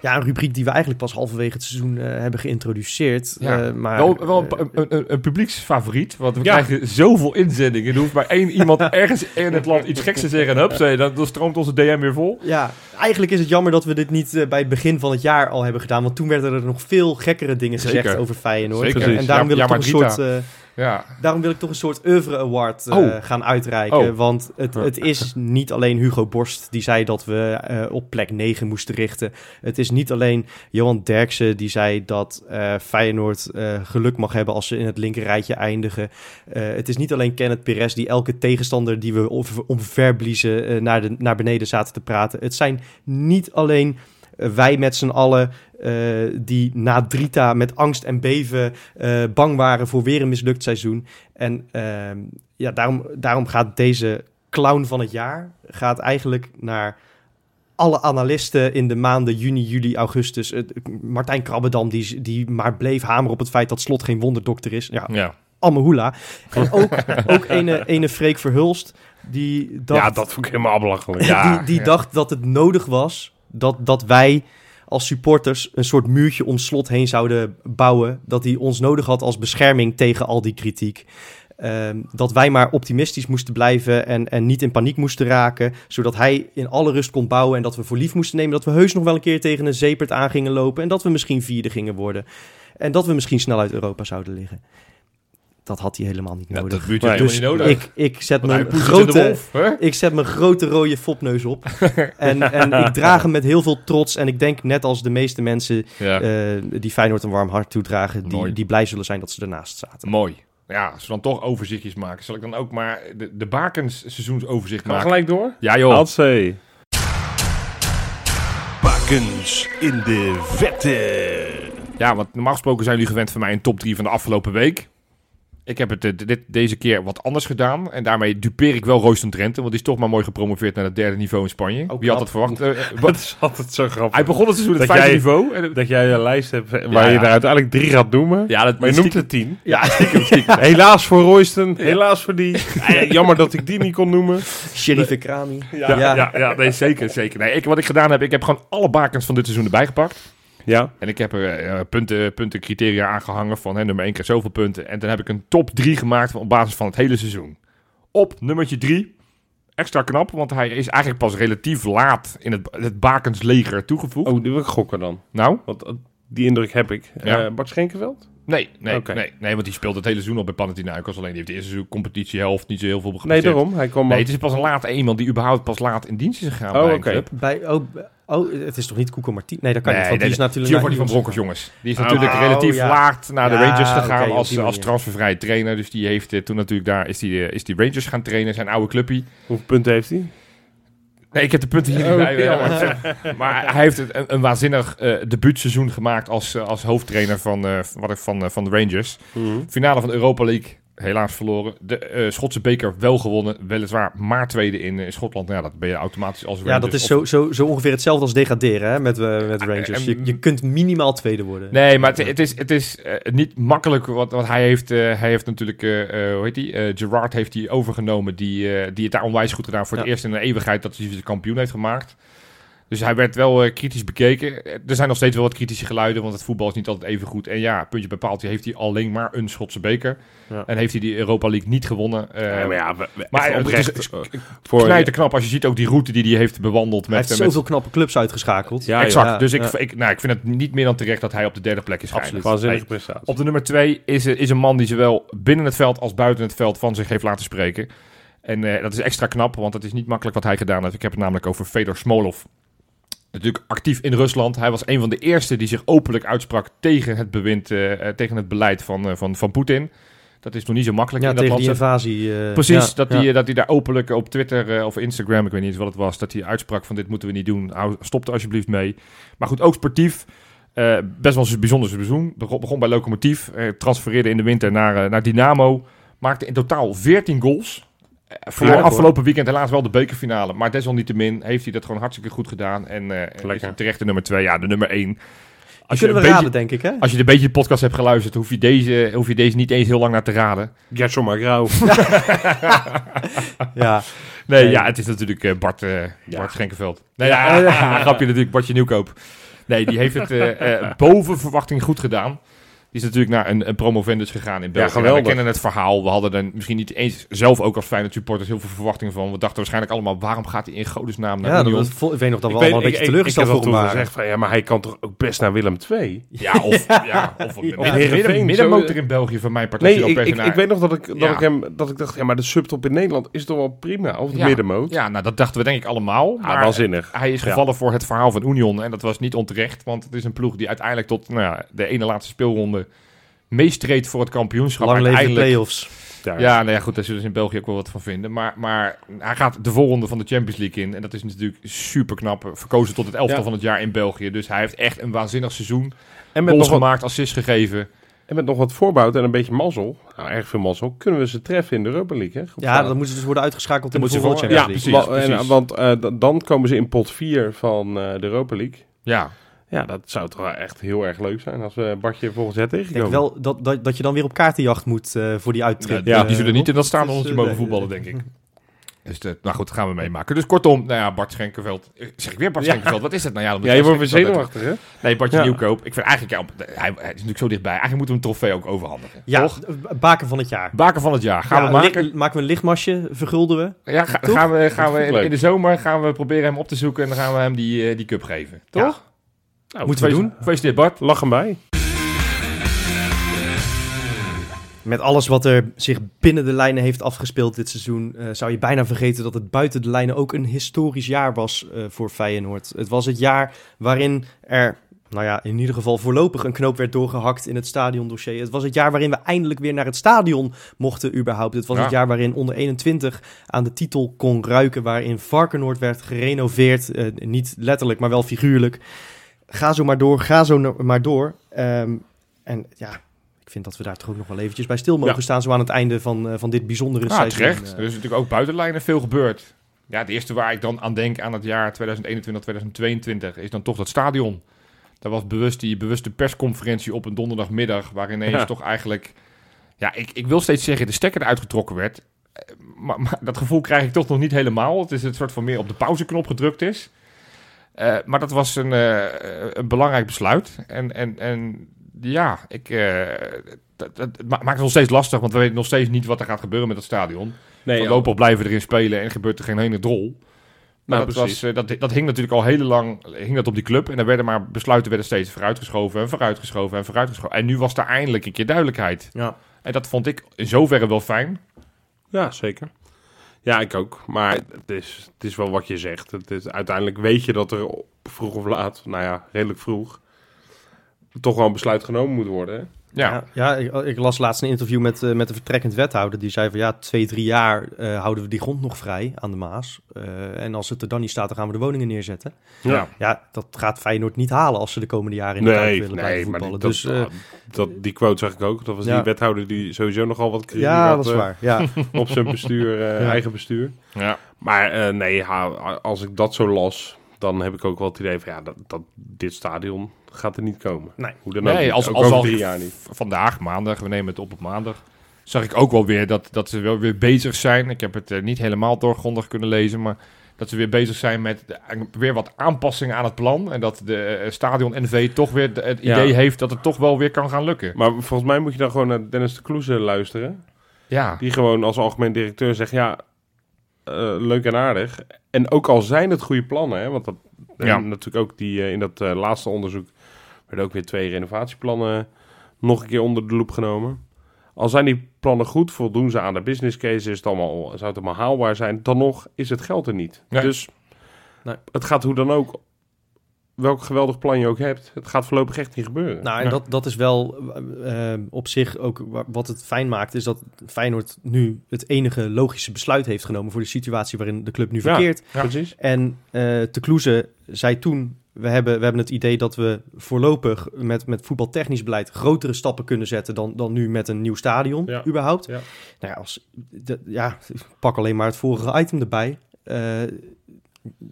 Ja, een rubriek die we eigenlijk pas halverwege het seizoen eh, hebben geïntroduceerd. Ja, eh, maar, wel wel een, een, een, een publieksfavoriet, want we Ja. krijgen zoveel inzendingen. Er hoeft maar één <laughs> iemand ergens in het land iets geks te zeggen en hup, zei, dan, dan stroomt onze DM weer vol. Ja, eigenlijk is het jammer dat we dit niet eh, bij het begin van het jaar al hebben gedaan. Want toen werden er nog veel gekkere dingen Zeker. gezegd over Feyenoord. Zeker. En, daarom, wil Ja, ik ja, toch een soort, eh, Ja, daarom wil ik toch een soort oeuvre award eh, Oh. gaan uitreiken. Oh. Want het, het is niet alleen Hugo Borst die zei dat we eh, op plek 9 moesten richten. Het is niet alleen Johan Derksen die zei dat eh, Feyenoord geluk mag hebben als ze in het linkerrijtje eindigen. Het is niet alleen Kenneth Perez die elke tegenstander die we om- omverbliezen naar, de, naar beneden zaten te praten. Het zijn niet alleen wij met z'n allen die na Drita met angst en beven eh, bang waren voor weer een mislukt seizoen. En ehm, ja, daarom, daarom gaat deze clown van het jaar gaat eigenlijk naar alle analisten in de maanden juni, juli, augustus. Eh, Martijn Krabbedam, die, die maar bleef hameren op het feit dat Slot geen wonderdokter is. Ja, ja. allemaal hoela. En ook, ook ene, ene Freek Verhulst, die dacht, Ja, dat vond ik helemaal belachelijk. <laughs> Ja, die, die ja. dacht dat het nodig was dat, dat wij als supporters een soort muurtje om slot heen zouden bouwen. Dat hij ons nodig had als bescherming tegen al die kritiek. Ehm, dat wij maar optimistisch moesten blijven en, en niet in paniek moesten raken. Zodat hij in alle rust kon bouwen en dat we voor lief moesten nemen. Dat we heus nog wel een keer tegen een zeepert aan gingen lopen. En dat we misschien vierde gingen worden. En dat we misschien snel uit Europa zouden liggen. Dat had hij helemaal niet Ja, nodig. dat buurtje Nee. helemaal dus niet nodig. ik, ik zet Want mijn grote... wolf? Ik zet mijn grote rode fopneus op. <laughs> en, en ik draag hem met heel veel trots. En ik denk net als de meeste mensen Ja. eh, die Feyenoord een warm hart toedragen... Die, die blij zullen zijn dat ze ernaast zaten. Mooi. Ja, als we dan toch overzichtjes maken, zal ik dan ook maar de, de Bakens seizoensoverzicht maken. gelijk door? Ja joh. Hatsé. Bakens in de vette. Ja, want normaal gesproken zijn jullie gewend van mij een top 3 van de afgelopen week. Ik heb het eh, dit, deze keer wat anders gedaan. En daarmee dupeer ik wel Royston Drenthe. Want die is toch maar mooi gepromoveerd naar het derde niveau in Spanje. Ook Wie had dat verwacht? Eh, <laughs> Dat is altijd zo grappig. hij begon het seizoen het vijfde niveau. En, Dat jij een lijst hebt waar Ja, je ja. er uiteindelijk drie gaat noemen. ja, dat Maar je noemt er tien. Ja, <laughs> stiekem, <laughs> stiekem. Helaas voor Royston, helaas voor die. Jammer dat ik die niet kon noemen. Sheriff Ekrami. Ja, ja. Ja, nee, zeker, zeker. Nee, ik, wat ik gedaan heb, ik heb gewoon alle bakens van dit seizoen erbij gepakt. Ja, En ik heb er eh, punten, punten, criteria aangehangen van hè, nummer 1 keer zoveel punten. En dan heb ik een top 3 gemaakt van, op basis van het hele seizoen. Op nummertje 3, extra knap, want hij is eigenlijk pas relatief laat in het, het bakensleger toegevoegd. oh, die wil ik gokken dan. Nou, Want eh, die indruk heb ik. Ja. Eh, Bart Schenkenveld? nee, nee, nee, nee, want die speelt het hele seizoen al bij Panathinaikos. Alleen die heeft de eerste seizoen competitiehelft niet zo heel veel Nee, gepresteerd. daarom. Hij kwam Nee, het is pas een late iemand die überhaupt pas laat in dienst is gegaan Oh, bij een oké. club. Bij, oh, oh, het is toch niet Koeko Martien? Nee, dat kan Nee, niet. Want nee, die is natuurlijk Giovanni van Bronckhorst, jongens. Die is Oh, natuurlijk oh, relatief ja. laat naar de Ja, Rangers gegaan op als, die als transfervrije trainer. Dus die heeft eh, toen natuurlijk daar is die, eh, is die Rangers gaan trainen, zijn oude clubpie. Hoeveel punten heeft hij? Nee, ik heb de punten hier niet Oh, bij. jammer. maar- <laughs> maar hij heeft een, een waanzinnig eh debuutseizoen gemaakt als, als hoofdtrainer van, eh, wat ik- van, eh, van de Rangers. Finale van de Europa League, helaas verloren. De eh, Schotse beker wel gewonnen, weliswaar maar tweede in eh, Schotland. Nou, ja, dat ben je automatisch als Ja, Rangers. dat is zo, zo, zo ongeveer hetzelfde als degraderen hè, met, eh, met Rangers. en- Je, je kunt minimaal tweede worden. Nee, maar het, het is, het is niet makkelijk, want, want hij, heeft, hij heeft natuurlijk, hoe heet die, Gerard heeft hij overgenomen, die, die het daar onwijs goed gedaan voor het Ja. eerst in een eeuwigheid dat hij de kampioen heeft gemaakt. Dus hij werd wel eh, kritisch bekeken. Er zijn nog steeds wel wat kritische geluiden, want het voetbal is niet altijd even goed. En ja, puntje bij paaltje heeft hij alleen maar een Schotse beker. Ja. En heeft hij die Europa League niet gewonnen. Eh, Ja, maar ja, we- we- maar oprecht. is- eh, voor, knijter knap als je ziet ook die route die hij heeft bewandeld. Hij Met, heeft met, zoveel knappe clubs uitgeschakeld. Ja, exact. ja. dus ik, Ja. ik, nou, ik vind het niet meer dan terecht dat hij op de derde plek is geëindigd. Waanzinnige prestatie. Op de nummer twee is, is een man die zowel binnen het veld als buiten het veld van zich heeft laten spreken. En eh, dat is extra knap, want het is niet makkelijk wat hij gedaan heeft. Ik heb het namelijk over Fedor Smolov. Natuurlijk actief in Rusland. Hij was een van de eerste die zich openlijk uitsprak tegen het bewind, eh, tegen het beleid van, eh, van, van Poetin. Dat is nog niet zo makkelijk Ja, in dat tegen land. die invasie. eh, Precies, ja, dat, ja. hij dat die daar openlijk op Twitter of Instagram, ik weet niet eens wat het was, dat hij uitsprak van dit moeten we niet doen. Hou, stop er alsjeblieft mee. Maar goed, ook sportief. best wel een bijzonder seizoen. Begon, begon bij Lokomotief, transfereerde in de winter naar, naar Dynamo. Maakte in totaal 14 goals. Voor afgelopen weekend helaas wel de bekerfinale. Maar desalniettemin heeft hij dat gewoon hartstikke goed gedaan. En eh, is terecht de nummer 2, ja, de nummer 1. Als je, we een raden, beetje, denk ik, hè? als je een beetje de podcast hebt geluisterd, hoef je deze, hoef je deze niet eens heel lang naar te raden. Gerson maar grauw. <laughs> <laughs> Ja. Nee, Nee. ja, het is natuurlijk eh, Bart, eh Ja. Bart Schenkenveld. Nee, ja, <laughs> grapje natuurlijk, Bartje Nieuwkoop. Nee, die heeft het boven verwachting goed gedaan. Die is natuurlijk naar een, een promovendus gegaan in België. geweldig. we kennen het verhaal. We hadden er misschien niet eens zelf ook als Feyenoord supporters heel veel verwachtingen van. We dachten waarschijnlijk allemaal, waarom gaat hij in godesnaam naar Ja, dat Union? was ik weet nog dat we allemaal een beetje teleurgesteld voor waren. gezegd van, ja, maar hij kan toch ook best naar Willem II? Ja, of, ja, of, of Ja. midden- Heerenveen, middenmotor in België van mijn partij. Nee, ik, ik, weet nog dat ik, dat, Ja. ik hem, dat ik dacht, ja, maar de subtop in Nederland is toch wel prima? Of de Ja. middenmoot? Ja, nou dat dachten we denk ik allemaal. Ah, Maar waanzinnig. hij is gevallen voor het verhaal van Union. En dat was niet onterecht. Want het is een ploeg die uiteindelijk tot nou de ene laatste speelronde meestreed voor het kampioenschap. Lang leven de play-offs. Ja, Ja, nou ja, goed, daar zullen ze in België ook wel wat van vinden. Maar, maar hij gaat de voorronde van de Champions League in. En dat is natuurlijk super knap. Verkozen tot het elftal Ja. van het jaar in België. Dus hij heeft echt een waanzinnig seizoen. En, met Goals nog wat, gemaakt, assists gegeven. en met nog wat voorbouw en een beetje mazzel, nou erg veel mazzel, kunnen we ze treffen in de Europa League. Hè? Ja, dan moeten ze dus worden uitgeschakeld in Dan de moeten ze volgende ja, precies. Wa- en, want eh, d- dan komen ze in pot 4 van eh, de Europa League. Ja, Ja, dat zou toch echt heel erg leuk zijn als we Bartje volgend jaar Ik denk tegenkomen. wel dat, dat, dat je dan weer op kaartenjacht moet eh, voor die uittrip. ja, eh, die zullen niet in dat stadionnetje Dus, mogen eh, voetballen, denk ik. <laughs> Dus de, nou goed, gaan we meemaken. Dus kortom, nou ja, Bart Schenkenveld. Eh, Zeg ik weer Bart Ja. Schenkenveld? Wat is het nou? Ja, dan moet Ja, je wordt weer zenuwachtig, hè? Nee, Bartje Ja. Nieuwkoop. Ik vind eigenlijk, ja, hij, hij is natuurlijk zo dichtbij. Eigenlijk moeten we een trofee ook overhandigen. Ja, Toch? eh, baken van het jaar. Baken van het jaar. Gaan Ja, we maken? maken we een lichtmasje, vergulden we. Ja, ga- gaan we, gaan we in, de zomer gaan we proberen hem op te zoeken en dan gaan we hem die, eh, die cup geven. Toch? Nou, Moeten we doen. Gefeliciteerd Bart. Lach hem bij. Met alles wat er zich binnen de lijnen heeft afgespeeld dit seizoen, eh, zou je bijna vergeten dat het buiten de lijnen ook een historisch jaar was eh, voor Feyenoord. Het was het jaar waarin er, nou ja, in ieder geval voorlopig een knoop werd doorgehakt in het stadiondossier. Het was het jaar waarin we eindelijk weer naar het stadion mochten überhaupt. Het was Ja. het jaar waarin onder 21 aan de titel kon ruiken, waarin Varkenoord werd gerenoveerd. eh, niet letterlijk, maar wel figuurlijk. Ga zo maar door, ga zo maar door. Ehm, en ja, ik vind dat we daar toch ook nog wel eventjes bij stil mogen Ja. staan, zo aan het einde van, eh, van dit bijzondere Ja, seizoen. terecht. Eh, Er is natuurlijk ook buitenlijnen veel gebeurd. Ja, het eerste waar ik dan aan denk aan het jaar 2021-2022 is dan toch dat stadion. Daar was bewust die bewuste persconferentie op een donderdagmiddag, waar ineens Ja. toch eigenlijk, ja, ik, ik wil steeds zeggen, de stekker eruit getrokken werd. Eh, Maar, maar dat gevoel krijg ik toch nog niet helemaal. Het is een soort van meer op de pauzeknop gedrukt is. Eh, maar dat was een, eh, een belangrijk besluit. En, en, en ja, ik, eh, dat, dat, maakt het nog steeds lastig, want we weten nog steeds niet wat er gaat gebeuren met het stadion. Nee, Voorlopig blijven we erin spelen en gebeurt er geen ene drol. Maar Nou, dat, was, precies. dat, dat hing natuurlijk al heel lang hing dat op die club. En er werden maar besluiten werden steeds vooruitgeschoven en vooruitgeschoven en vooruitgeschoven. En nu was daar eindelijk een keer duidelijkheid. ja. En dat vond ik in zoverre wel fijn. Ja, zeker. Ja, ik ook. Maar het is, het is wel wat je zegt. Het is, uiteindelijk weet je dat er vroeg of laat, nou ja, redelijk vroeg, toch wel een besluit genomen moet worden. Hè? Ja, Ja, ja ik, ik las laatst een interview met, eh, met de vertrekkend wethouder. Die zei van ja, twee, drie jaar eh, houden we die grond nog vrij aan de Maas. Eh, en als het er dan niet staat, dan gaan we de woningen neerzetten. Ja. Ja, dat gaat Feyenoord niet halen als ze de komende jaren in de Nee, willen nee, blijven maar voetballen. die, dus dat, eh, dat, die quote zag ik ook. Dat was Ja. die wethouder die sowieso nogal wat kritiek ja, had, dat is eh, waar. Ja. <laughs> op zijn bestuur, eh, Ja. eigen bestuur. ja. Maar eh, nee, ha- als ik dat zo las, dan heb ik ook wel het idee van ja, dat, dat dit stadion gaat er niet komen. Nee. Hoe dan ook Nee, als, ook als al drie jaar niet. vandaag, maandag, we nemen het op op maandag, zag ik ook wel weer dat, dat ze wel weer bezig zijn. Ik heb het eh, niet helemaal doorgrondig kunnen lezen, maar dat ze weer bezig zijn met de- weer wat aanpassingen aan het plan. En dat de eh, stadion NV toch weer de- het Ja. idee heeft dat het toch wel weer kan gaan lukken. Maar volgens mij moet je dan gewoon naar Dennis de Kloeze luisteren. Ja, Die gewoon als algemeen directeur zegt, ja, eh, leuk en aardig. En ook al zijn het goede plannen, hè, want dat, eh, Ja. natuurlijk ook die, eh, in dat eh, laatste onderzoek werden ook weer twee renovatieplannen nog een keer onder de loep genomen. Al zijn die plannen goed, voldoen ze aan de business case, is het allemaal, zou het allemaal haalbaar zijn, dan nog is het geld er niet. Nee. Dus Nee. het gaat hoe dan ook welk geweldig plan je ook hebt, het gaat voorlopig echt niet gebeuren. Nou, en Ja. dat, dat is wel eh, op zich ook wa- wat het fijn maakt, is dat Feyenoord nu het enige logische besluit heeft genomen voor de situatie waarin de club nu Ja. verkeert. Precies. En eh Te Kloeze zei toen, we hebben, we hebben het idee dat we voorlopig met, met voetbaltechnisch beleid grotere stappen kunnen zetten dan, dan nu met een nieuw stadion Ja. überhaupt. Ja. Nou ja, als, de- ja, ik pak alleen maar het vorige item erbij. Eh,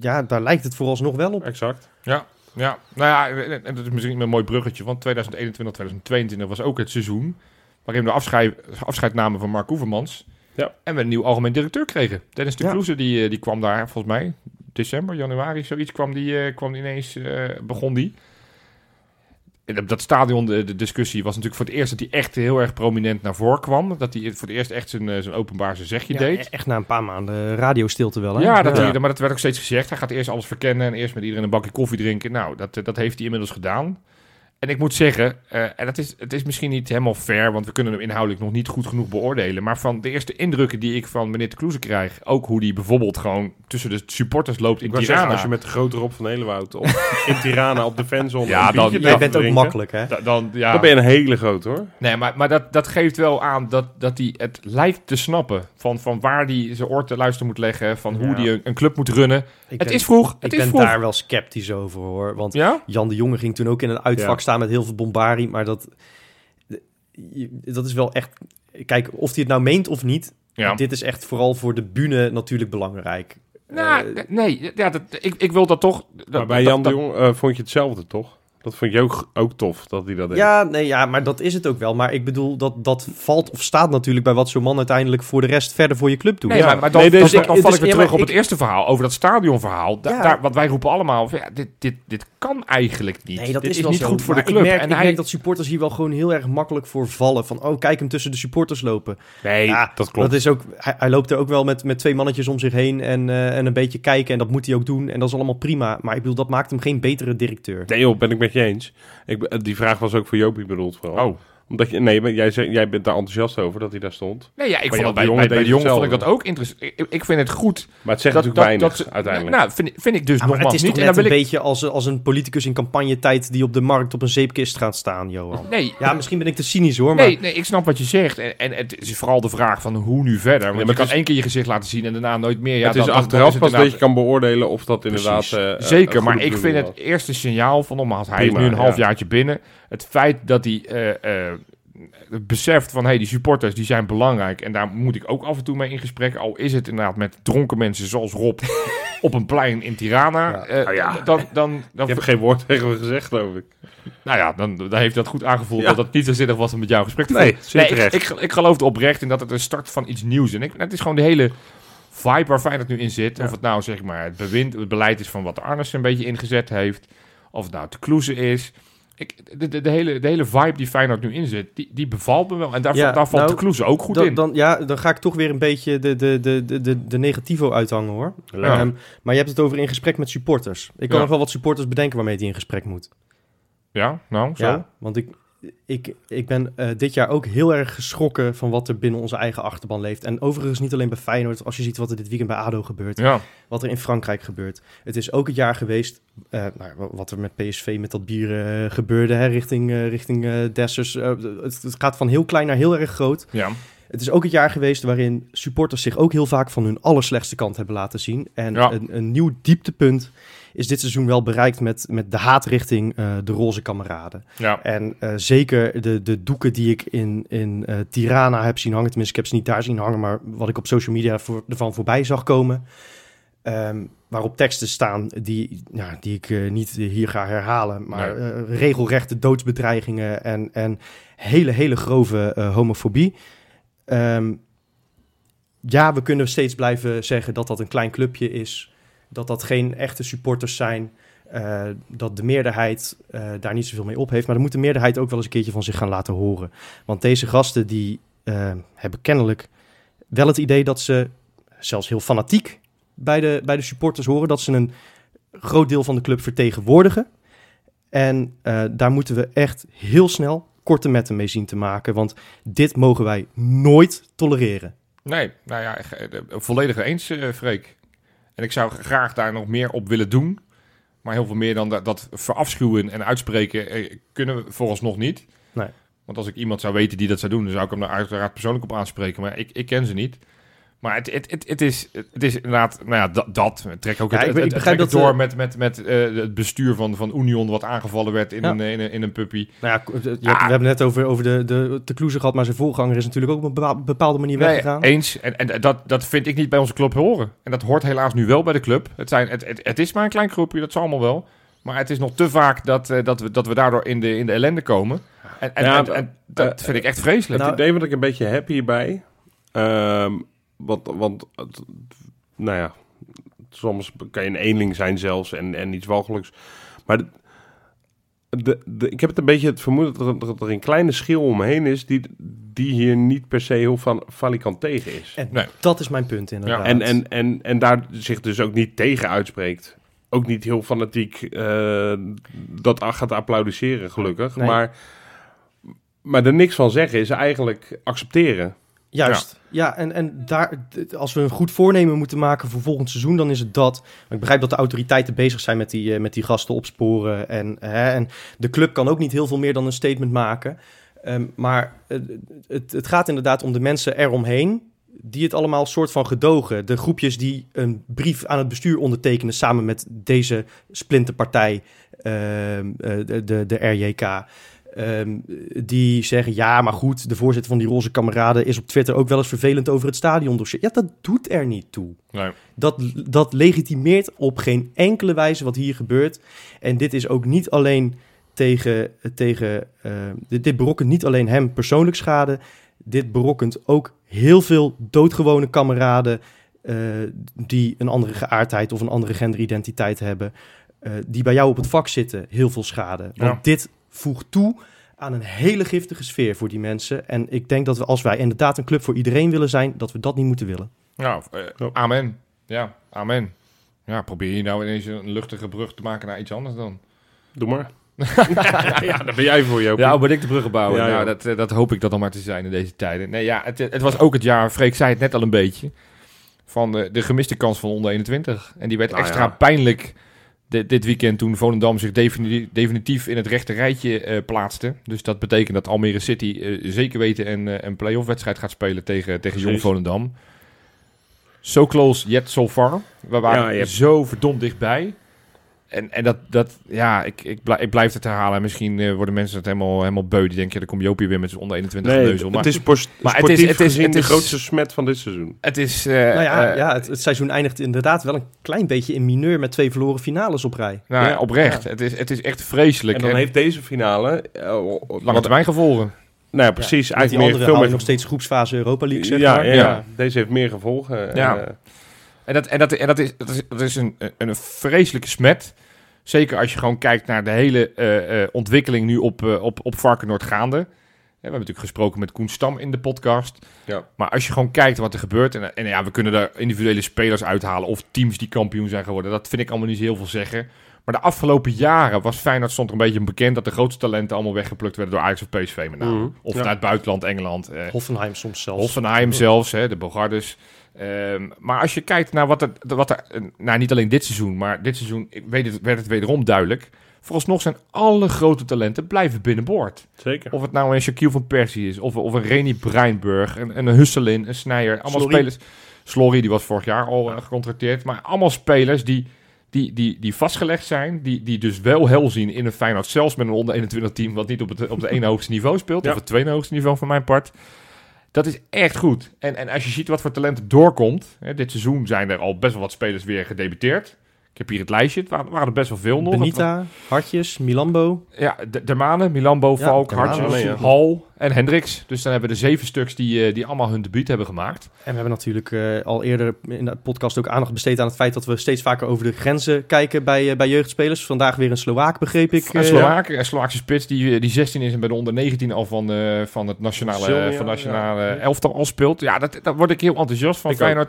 ja, daar lijkt het vooralsnog wel op. Exact. Ja, ja. Nou ja, en dat is misschien een mooi bruggetje, want 2021, 2022 was ook het seizoen waarin we afscheid, afscheid namen van Mark Oevermans. Ja. En we een nieuw algemeen directeur kregen. Dennis de Ja. Kloeze, die, eh, die kwam daar volgens mij december, januari, zoiets kwam die, eh, kwam die ineens, eh, begon die. Dat stadion, de, de discussie was natuurlijk voor het eerst dat hij echt heel erg prominent naar voren kwam. Dat hij voor het eerst echt zijn, eh, zijn openbaar zijn zegje Ja, deed. echt na een paar maanden radiostilte wel. Hè? Ja, dat, Ja. maar dat werd ook steeds gezegd. Hij gaat eerst alles verkennen en eerst met iedereen een bakje koffie drinken. Nou, dat, eh, dat heeft hij inmiddels gedaan. En ik moet zeggen, eh, en dat is, het is misschien niet helemaal fair, want we kunnen hem inhoudelijk nog niet goed genoeg beoordelen. Maar van de eerste indrukken die ik van meneer de Kloeze krijg, ook hoe die bijvoorbeeld gewoon tussen de supporters loopt in Tirana. zeggen, als je met de grote Rob van Helenwoud op, <laughs> in Tirana op de fanzone Ja, dan- gaat bent ook makkelijk, hè? Da- dan, ja, Dan ben je een hele grote hoor. Nee, maar, maar dat, dat geeft wel aan dat, dat hij het lijkt te snappen. Van, van waar hij zijn oor te luisteren moet leggen. Van hoe Ja. hij een, een club moet runnen. Ik het ben, is vroeg. ik is ben vroeg. daar wel sceptisch over, hoor. Want Ja? Jan de Jonge ging toen ook in een uitvak Ja. Staan met heel veel bombardie. Maar dat, dat is wel echt... Kijk, of hij het nou meent of niet... Ja. Dit is echt vooral voor de bühne natuurlijk belangrijk. Nou, Eh, nee, ja, dat, ik, ik wil dat toch. Dat, Maar bij dat- Jan de Jong eh, vond je hetzelfde toch? Dat vond je ook, ook tof dat hij dat deed. ja, nee, ja, maar dat is het ook wel. Maar ik bedoel, dat, dat valt of staat natuurlijk bij wat zo'n man uiteindelijk voor de rest verder voor je club doet. Nee, Ja. maar, maar dan, Nee, deze- dan, dan dus- val ik weer ja, terug op het eerste verhaal over dat stadionverhaal. Da- Ja. daar, wat wij roepen allemaal, ja, dit, dit, dit kan eigenlijk niet. Nee, dat dit is, is, wel niet zo. goed voor de club. Ik merk, en ik hij, merk dat supporters hier wel gewoon heel erg makkelijk voor vallen. Van, oh, kijk hem tussen de supporters lopen. Nee, Ja, dat klopt. Dat is ook, hij, hij loopt er ook wel met, met twee mannetjes om zich heen en, eh, en een beetje kijken. En dat moet hij ook doen. En dat is allemaal prima. Maar ik bedoel, dat maakt hem geen betere directeur. Nee joh, ben ik met je eens. Ik, die vraag was ook voor Jopie bedoeld vooral. oh. Omdat je, nee, maar jij, jij bent daar enthousiast over dat hij daar stond. Nee, ja, ik Maar vond de bij, de jongen vond ik dat ook interessant. Ik, ik vind het goed. Maar het zegt dat, natuurlijk weinig dat, uiteindelijk. Nou, vind, vind ik dus Ja, maar nogmaals het is niet. toch net een ik... beetje als, als een politicus in campagnetijd die op de markt op een zeepkist gaat staan, Johan. Nee, Ja, misschien ben ik te cynisch hoor, maar... Nee, nee, ik snap wat je zegt. En, en het is vooral de vraag van hoe nu verder. Want maar je kan is- één keer je gezicht laten zien en daarna nooit meer. Ja, het is dan- achteraf is het pas dat je kan beoordelen of dat inderdaad... Precies. eh, eh, Zeker, maar ik vind het eerste signaal van nogmaals, hij is nu een ja. halfjaartje binnen. Het feit dat hij eh, eh, beseft van hey, die supporters die zijn belangrijk en daar moet ik ook af en toe mee in gesprek. Al is het inderdaad met dronken mensen zoals Rob <laughs> op een plein in Tirana. Ja. Eh, Nou ja. Dan, dan, dan. Je hebt geen woord tegen me gezegd, geloof ik. nou ja, dan, dan heeft dat goed aangevoeld Ja. dat het niet zo zinnig was om met jou gesprek te Nee, ik, ik, ik geloof er oprecht in dat het een start van iets nieuws is. En ik, het is gewoon de hele vibe waar Feyenoord nu in zit. Ja. Of het nou zeg maar het bewind, het beleid is van wat Arnes een beetje ingezet heeft. Of het nou te kloeze is. Ik, de, de, de, hele, de hele vibe die Feyenoord nu in zit, die, die bevalt me wel. En daar, Ja, daar valt nou, de kloeze ook goed dan, in. dan, ja, dan ga ik toch weer een beetje de, de, de, de, de, de negativo uithangen hoor. Ehm, maar je hebt het over in gesprek met supporters. Ik kan Ja. nog wel wat supporters bedenken waarmee hij in gesprek moet. ja, nou, zo. Ja, want ik, ik, ik ben eh, dit jaar ook heel erg geschrokken van wat er binnen onze eigen achterban leeft. En overigens niet alleen bij Feyenoord, als je ziet wat er dit weekend bij ADO gebeurt. Ja. Wat er in Frankrijk gebeurt. Het is ook het jaar geweest, eh, nou, wa- wat er met PSV met dat bier eh, gebeurde, hè, richting, richting Dessers. Het, het gaat van heel klein naar heel erg groot. ja. Het is ook het jaar geweest waarin supporters zich ook heel vaak van hun allerslechtste kant hebben laten zien. En Ja. een, een nieuw dieptepunt is dit seizoen wel bereikt met, met de haat richting eh, de roze kameraden. ja. En eh, zeker de, de doeken die ik in, in eh, Tirana heb zien hangen, tenminste ik heb ze niet daar zien hangen, maar wat ik op social media voor, ervan voorbij zag komen, ehm, waarop teksten staan die, ja, die ik niet hier ga herhalen, maar Nee. regelrechte doodsbedreigingen en, en hele, hele grove homofobie. Ehm, ja, we kunnen steeds blijven zeggen dat dat een klein clubje is, dat dat geen echte supporters zijn, eh, dat de meerderheid eh, daar niet zoveel mee op heeft. Maar dan moet de meerderheid ook wel eens een keertje van zich gaan laten horen. Want deze gasten die eh, hebben kennelijk wel het idee dat ze zelfs heel fanatiek bij de, bij de supporters horen, dat ze een groot deel van de club vertegenwoordigen. En daar moeten we echt heel snel korte metten mee zien te maken, want dit mogen wij nooit tolereren. Nee, nou ja, volledig eens, Freek. En ik zou graag daar nog meer op willen doen. Maar heel veel meer dan dat, dat verafschuwen en uitspreken eh, kunnen we vooralsnog niet. Nee. Want als ik iemand zou weten die dat zou doen, dan zou ik hem daar uiteraard persoonlijk op aanspreken. Maar ik, ik ken ze niet. Maar het, het, het, het, is, het is inderdaad, nou ja, dat. dat. Trek ook Ja, het, ik- het, ik begrijp dat, door eh, met, met, met eh, het bestuur van, van Union, wat aangevallen werd in, Ja. een, in, een, in een puppy. Nou ja, k- je hebt- Ja. we hebben net over, over de, de, de Kloeze gehad, maar zijn voorganger is natuurlijk ook op een bepa- bepaalde manier Nee, weggegaan. eens. En, en dat, dat vind ik niet bij onze club horen. En dat hoort helaas nu wel bij de club. Het, zijn, het, het, het is maar een klein groepje, dat zal allemaal wel. Maar het is nog te vaak dat, eh, dat, we, dat we daardoor in de, in de ellende komen. En, en, Ja, en- en dat eh, vind ik echt vreselijk. Nou, het idee wat ik een beetje heb hierbij. ehm, want, want nou ja, soms kan je een eenling zijn zelfs en, en iets walgelijks. Maar de, de, de- ik heb het een beetje het vermoeden dat er, dat er een kleine schil omheen is die, die hier niet per se heel van valikant tegen is. En Nee. dat is mijn punt inderdaad. En, en, en, en daar zich dus ook niet tegen uitspreekt. Ook niet heel fanatiek eh, dat gaat applaudisseren, gelukkig. Nee. Maar, maar er niks van zeggen is eigenlijk accepteren. Juist. Ja, en, en daar, als we een goed voornemen moeten maken voor volgend seizoen, dan is het dat. Ik begrijp dat de autoriteiten bezig zijn met die, eh, met die gasten opsporen. En, hè, en de club kan ook niet heel veel meer dan een statement maken. Ehm, maar eh, het, het gaat inderdaad om de mensen eromheen. Die het allemaal soort van gedogen. De groepjes die een brief aan het bestuur ondertekenen samen met deze splinterpartij, ehm, eh, de, de, de RJK. Ehm, die zeggen, ja, maar goed, de voorzitter van die roze kameraden is op Twitter ook wel eens vervelend over het stadiondossier. Ja, dat doet er niet toe. Nee. Dat, dat legitimeert op geen enkele wijze wat hier gebeurt. En dit is ook niet alleen tegen, tegen eh, dit, dit berokkent niet alleen hem persoonlijk schade. Dit berokkent ook heel veel doodgewone kameraden eh, die een andere geaardheid of een andere genderidentiteit hebben. eh, die bij jou op het vak zitten, heel veel schade. Want Ja. dit voegt toe aan een hele giftige sfeer voor die mensen. En ik denk dat we, als wij inderdaad een club voor iedereen willen zijn, dat we dat niet moeten willen. Ja, eh, amen. Ja, amen. Ja, probeer je nou ineens een luchtige brug te maken naar iets anders dan. Doe maar. <laughs> ja, daar ben jij voor, Jopie. Ja, hoe ben ik de bruggen bouwen? Ja, nou, dat, eh, dat hoop ik dat al maar te zijn in deze tijden. Nee, ja, het, het was ook het jaar, Freek zei het net al een beetje, van de, de gemiste kans van onder 21. En die werd Nou extra ja. pijnlijk di- dit weekend toen Volendam zich defini- definitief in het rechte rijtje eh, plaatste. Dus dat betekent dat Almere City eh, zeker weten een, eh, een play-off wedstrijd gaat spelen tegen, tegen Jong. Volendam. So close yet so far. We waren Ja, je hebt- zo verdomd dichtbij. En, en dat, dat, ja, ik, ik, blij- ik blijf het herhalen. Misschien eh, worden mensen het helemaal, helemaal beu. Die denken, ja, dan komt Jopie weer met zijn onder 21 nee, neuzel. Maar het is pos- maar het sportief is- het is- gezien het de grootste smet van dit seizoen. het is... eh, nou ja, eh, ja het, het seizoen eindigt inderdaad wel een klein beetje in mineur met twee verloren finales op rij. nou, Ja. oprecht. Het, is, het is echt vreselijk. En dan En heeft deze finale... lange termijn gevolgen. Nou ja, precies. Die eigenlijk meer, veel meer... nog steeds groepsfase Europa League, zeg ja, maar. ja, Ja. deze heeft meer gevolgen. Ja. En, En dat, en dat, en dat is, dat is, dat is een, een, een vreselijke smet. Zeker als je gewoon kijkt naar de hele eh, eh, ontwikkeling nu op, eh, op, op Varkenoord gaande. Ja, we hebben natuurlijk gesproken met Koen Stam in de podcast. Ja. Maar als je gewoon kijkt wat er gebeurt. En, en ja, we kunnen daar individuele spelers uithalen. Of teams die kampioen zijn geworden. Dat vind ik allemaal niet zo heel veel zeggen. Maar de afgelopen jaren was Feyenoord stond er een beetje bekend... dat de grootste talenten allemaal weggeplukt werden door Ajax of PSV met name. Mhm. Of Ja. vanuit buitenland, Engeland. eh, Hoffenheim soms zelfs. Hoffenheim zelfs, hè, de Bogardes. Ehm, maar als je kijkt naar wat er, wat er, eh, nou niet alleen dit seizoen, maar dit seizoen weet het, werd het wederom duidelijk. Vooralsnog zijn alle grote talenten blijven binnenboord. zeker. Of het nou een Shaquille van Persie is, of, of een Reni Breinburg, een, een Husselin, een Sneijder. Allemaal spelers. Slorry, die was vorig jaar al eh, gecontracteerd. Maar allemaal spelers die, die, die, die vastgelegd zijn, die, die dus wel hel zien in een Feyenoord. Zelfs met een onder 21 team wat niet op het, op het ene hoogste niveau speelt, Ja. of het tweede hoogste niveau van mijn part. Dat is echt goed. En, en als je ziet wat voor talent doorkomt. Hè, dit seizoen zijn er al best wel wat spelers weer gedebuteerd. Ik heb hier het lijstje. Het waren, waren er best wel veel nog. Benita, Hartjes, Milambo. Ja, de, Dermane, Milambo, Ja, Valk, Dermane, Hartjes, ja. Hal en Hendricks. Dus dan hebben we de zeven stuks die, eh, die allemaal hun debuut hebben gemaakt. En we hebben natuurlijk eh, al eerder in de podcast ook aandacht besteed aan het feit dat we steeds vaker over de grenzen kijken bij, eh, bij jeugdspelers. Vandaag weer een Slovaak, begreep ik. Een Slovaak, een Slovaakse spits die, die 16 is en bij de onder 19 al van, eh, van het nationale, van nationale ja. elftal al speelt. Ja, dat, daar word ik heel enthousiast van. Ik ook.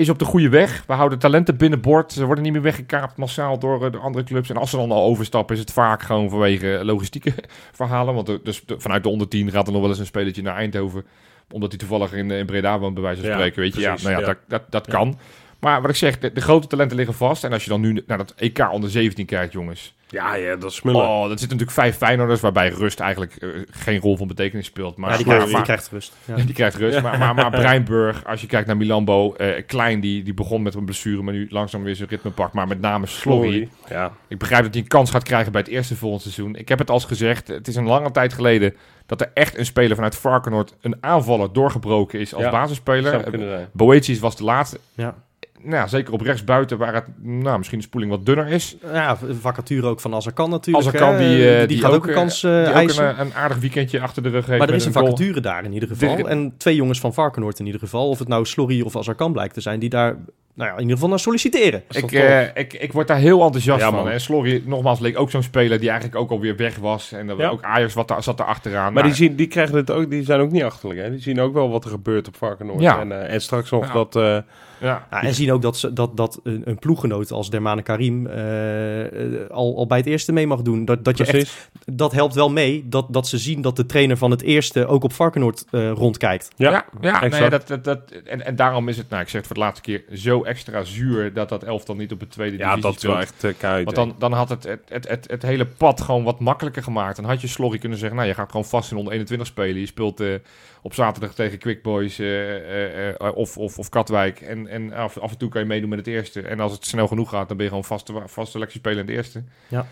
Is op de goede weg. We houden talenten binnenboord. Ze worden niet meer weggekaapt massaal door, eh, door andere clubs. En als ze dan al overstappen, is het vaak gewoon vanwege logistieke <laughs> verhalen. Want er- dus de- vanuit de onder 10 gaat er nog wel eens een spelertje naar Eindhoven. Omdat hij toevallig in, in Breda woont, bij wijze van Ja, spreken. Weet je, ja, nou ja, ja. dat, dat, dat Ja. kan. Maar wat ik zeg, de, de grote talenten liggen vast. En als je dan nu naar dat EK onder 17 kijkt, jongens. Ja, ja, dat is smullen. Oh, dat zitten natuurlijk vijf Feyenoorders, waarbij rust eigenlijk eh, geen rol van betekenis speelt. Maar Ja, die, maar- krijgt, die maar- krijgt rust. <laughs> Ja. die krijgt rust. Maar, maar, maar Breinburg, als je kijkt naar Milambo, eh, Klein, die, die begon met een blessure, maar nu langzaam weer zijn ritme pakt. Maar met name Slorry. Ja. Ik begrijp dat hij een kans gaat krijgen bij het eerste volgend seizoen. Ik heb het al gezegd, het is een lange tijd geleden dat er echt een speler vanuit Varkenoord, een aanvaller, doorgebroken is als Ja, basisspeler. Boetius was de laatste. Ja. Nou, zeker op rechtsbuiten, waar het nou, misschien de spoeling wat dunner is. ja, vacature ook van Azarkan natuurlijk. Als er kan, hè. die, eh, die, gaat ook een eh, kans eh, die ook een, een aardig weekendje achter de rug heeft. maar er is een vacature daar in ieder geval. Dit- En twee jongens van Varkenoord in ieder geval. Of het nou Slorry of Azarkan blijkt te zijn. Die daar nou ja, in ieder geval naar solliciteren. Ik, eh, ik, ik word daar heel enthousiast Ja, van. man. En Slorry, nogmaals, leek ook zo'n speler die eigenlijk ook alweer weg was. En dat Ja. ook Ajax wat daar, zat daar achteraan. Maar die, zien, die, krijgen het ook, die zijn ook niet achterlijk. Hè? Die zien ook wel wat er gebeurt op Varkenoord. Ja. En, eh, en straks nog Ja. dat... ja. Ja, en zien ook dat, ze, dat, dat een, een ploeggenoot als Dermane Karim eh, eh, al, al bij het eerste mee mag doen. Dat, dat, je echt, dat helpt wel mee dat, dat ze zien dat de trainer van het eerste ook op Varkenoord eh, rondkijkt. Ja, ja, ja nee, dat, dat, dat, en, en daarom is het, nou, ik zeg het voor de laatste keer, zo extra zuur dat dat elftal niet op het tweede Ja, divisie dat is wel echt uh. Want dan, dan had het het, het, het het hele pad gewoon wat makkelijker gemaakt. Dan had je Slorry kunnen zeggen, nou, je gaat gewoon vast in onder 21 spelen. Je speelt eh, op zaterdag tegen Quick Boys eh, eh, eh, of, of, of Katwijk. En, en af, en toe kan je meedoen met het eerste. En als het snel genoeg gaat, dan ben je gewoon vaste, vaste selectie spelen in het eerste. Ja.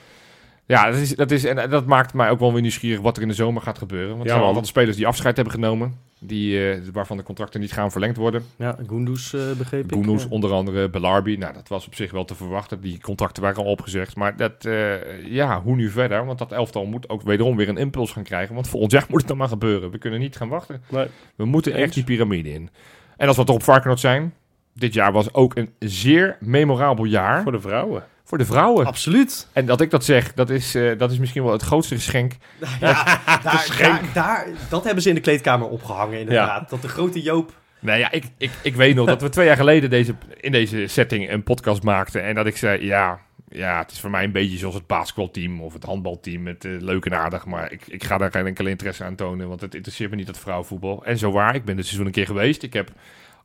Ja, dat, is, dat, is, en dat maakt mij ook wel weer nieuwsgierig wat er in de zomer gaat gebeuren. Want er zijn man. altijd spelers die afscheid hebben genomen. Die, eh, waarvan de contracten niet gaan verlengd worden. Ja, Goendous eh, begreep ik. Ja. onder andere Belarbi. Nou, dat was op zich wel te verwachten. Die contracten waren al opgezegd. Maar dat, eh, ja, hoe nu verder? Want dat elftal moet ook wederom weer een impuls gaan krijgen. Want volgend jaar <laughs> moet het dan maar gebeuren. We kunnen niet gaan wachten. Nee. We moeten echt die piramide in. En als we toch op Varkenoord zijn. Dit jaar was ook een zeer memorabel jaar Voor de vrouwen. Voor de vrouwen. Absoluut. En dat ik dat zeg, dat is, eh, dat is misschien wel het grootste geschenk. <laughs> Ja, daar, daar, daar, dat hebben ze in de kleedkamer opgehangen inderdaad. Dat de grote Joop... Nee, ja, ik, ik, ik weet nog dat we twee jaar geleden deze, in deze setting een podcast maakten. En dat ik zei, ja, ja, het is voor mij een beetje zoals het basketbalteam of het handbalteam. Het eh, leuk en aardig, maar ik, ik ga daar geen enkele interesse aan tonen. Want het interesseert me niet dat vrouwenvoetbal. En zo waar, ik ben dit seizoen een keer geweest. Ik heb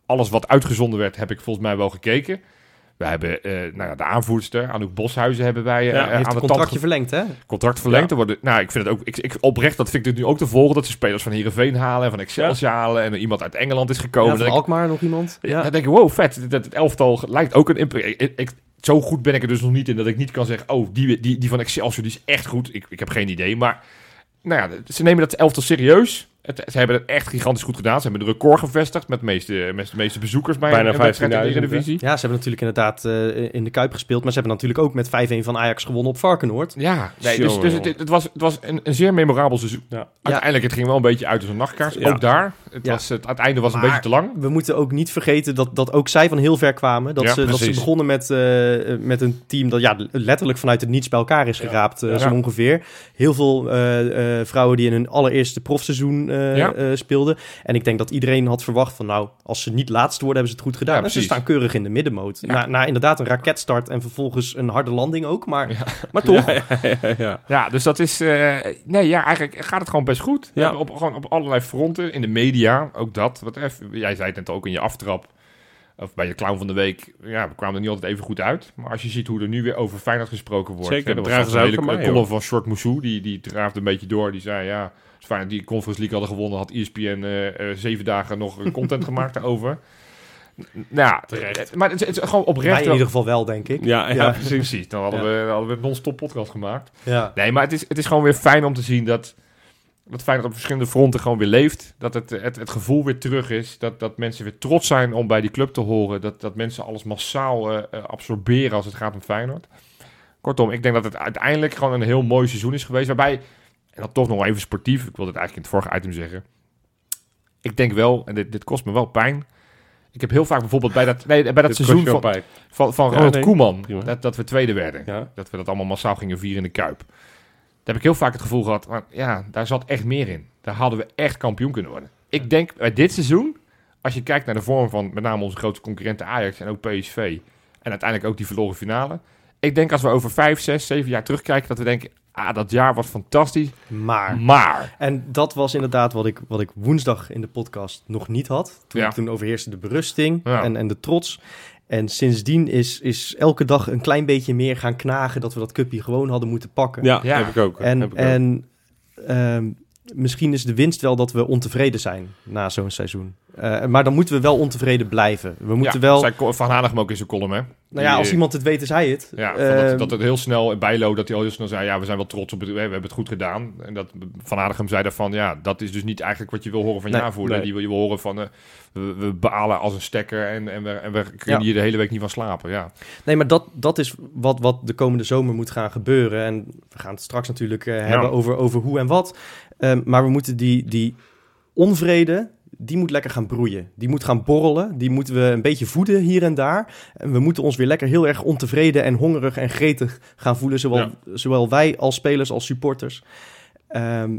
alles wat uitgezonden werd, heb ik volgens mij wel gekeken. We hebben eh, nou ja, de aanvoerster, Anouk Boshuizen, hebben wij Ja, aan het tand contractje verlengd, hè? contract verlengd. Ja. Worden, nou, ik vind het ook, ik, ik, oprecht, dat vind ik nu ook te volgen, dat ze spelers van Heerenveen halen en van Excelsior halen en iemand uit Engeland is gekomen. Ja, ik, Alkmaar nog iemand. ja. Ja. Dan denk ik, wow, vet. Dat het elftal lijkt ook een impact. Ik, ik- zo goed ben ik er dus nog niet in dat ik niet kan zeggen, oh, die, die, die van Excelsior die is echt goed. Ik, ik heb geen idee, maar nou ja, ze nemen dat elftal serieus. Het, ze hebben het echt gigantisch goed gedaan. Ze hebben de record gevestigd met de meeste, met de meeste bezoekers bij Bijna een wedstrijd in de 15.000, Eredivisie. Ja, ze hebben natuurlijk inderdaad eh, in de Kuip gespeeld. Maar ze hebben natuurlijk ook met 5-1 van Ajax gewonnen op Varkenoord. Ja, nee, dus, dus het, het was, het was een, een zeer memorabel seizoen. Ja. Uiteindelijk, het ging wel een beetje uit als een nachtkaars. Ja. Ook daar. Het, Ja. was, het, het einde was een beetje te lang. We moeten ook niet vergeten dat, dat ook zij van heel ver kwamen. Dat, Ja, ze, dat ze begonnen met, eh, met een team dat ja, letterlijk vanuit het niets bij elkaar is geraapt, eh, zo ongeveer. Heel veel eh, eh, vrouwen die in hun allereerste profseizoen eh, Ja. eh, speelden. En ik denk dat iedereen had verwacht van nou, als ze niet laatste worden, hebben ze het goed gedaan. Ja, en ze staan keurig in de middenmoot. Ja. Na, na inderdaad een raketstart en vervolgens een harde landing ook. Maar, Ja. maar toch, <laughs> ja, ja. Ja, dus dat is... eh, nee, ja, eigenlijk gaat het gewoon best goed. Op, gewoon op allerlei fronten. In de media, ook dat. Wat even, jij zei het net ook in je aftrap. Of bij je clown van de week. Ja, we kwamen er niet altijd even goed uit. Maar als je ziet hoe er nu weer over Feyenoord gesproken wordt. Zeker, dat een hele van Short Moussou. Die, die draafde een beetje door. Die zei, ja... Als Feyenoord die Conference League hadden gewonnen... had ESPN eh, eh, zeven dagen nog content <laughs> gemaakt daarover. Nou, Terecht. maar het is, het is gewoon wij oprecht... in wel- ieder geval wel, denk ik. Ja, ja, Ja. precies. Precies, dan hadden, Ja. we, dan hadden we een non-stop podcast gemaakt. Ja. Nee, maar het is, het is gewoon weer fijn om te zien dat, dat Feyenoord op verschillende fronten gewoon weer leeft. Dat het, het, het gevoel weer terug is. Dat, dat mensen weer trots zijn om bij die club te horen. Dat, dat mensen alles massaal eh, eh, absorberen als het gaat om Feyenoord. Kortom, ik denk dat het uiteindelijk gewoon een heel mooi seizoen is geweest. Waarbij, en dan toch nog even sportief. Ik wilde het eigenlijk in het vorige item zeggen. Ik denk wel, en dit, dit kost me wel pijn. Ik heb heel vaak bijvoorbeeld bij dat, nee, bij dat Dit seizoen van, van, van Ja, Ronald nee. Koeman. Prima. Dat, dat we tweede werden. Ja. Dat we dat allemaal massaal gingen vieren in de Kuip. Daar heb ik heel vaak het gevoel gehad, maar ja, daar zat echt meer in. Daar hadden we echt kampioen kunnen worden. Ik denk bij dit seizoen, als je kijkt naar de vorm van met name onze grote concurrenten Ajax en ook PSV. En uiteindelijk ook die verloren finale. Ik denk als we over vijf, zes, zeven jaar terugkijken, dat we denken, ah, dat jaar was fantastisch. Maar Maar, En dat was inderdaad wat ik, wat ik woensdag in de podcast nog niet had. Toen, Ja. toen overheerste de berusting Ja. en, en de trots. En sindsdien is, is elke dag een klein beetje meer gaan knagen dat we dat cupje gewoon hadden moeten pakken. Ja, Ja. heb ik ook. En, heb ik ook. en ehm, misschien is de winst wel dat we ontevreden zijn na zo'n seizoen. Eh, maar dan moeten we wel ontevreden blijven. We moeten ja, wel... Van Hanegem ook in zijn column, hè? nou ja, als iemand het weet, is hij het. Ja, Eh, van dat, dat het heel snel in bijlo dat hij al heel snel zei, ja, we zijn wel trots op het, we hebben het goed gedaan. En dat Van Aardigem zei daarvan, ja, dat is dus niet eigenlijk wat je wil horen van je Nee, aanvoerder. nee. Die wil je wil horen van, eh, we, we balen als een stekker en, en, we, en we kunnen Ja. hier de hele week niet van slapen. Ja, Nee, maar dat, dat is wat, wat de komende zomer moet gaan gebeuren. En we gaan het straks natuurlijk eh, hebben over, over hoe en wat. Ehm, maar we moeten die, die onvrede, die moet lekker gaan broeien. Die moet gaan borrelen. Die moeten we een beetje voeden hier en daar. En we moeten ons weer lekker heel erg ontevreden en hongerig en gretig gaan voelen. Zowel, Ja. zowel wij als spelers als supporters. Ehm,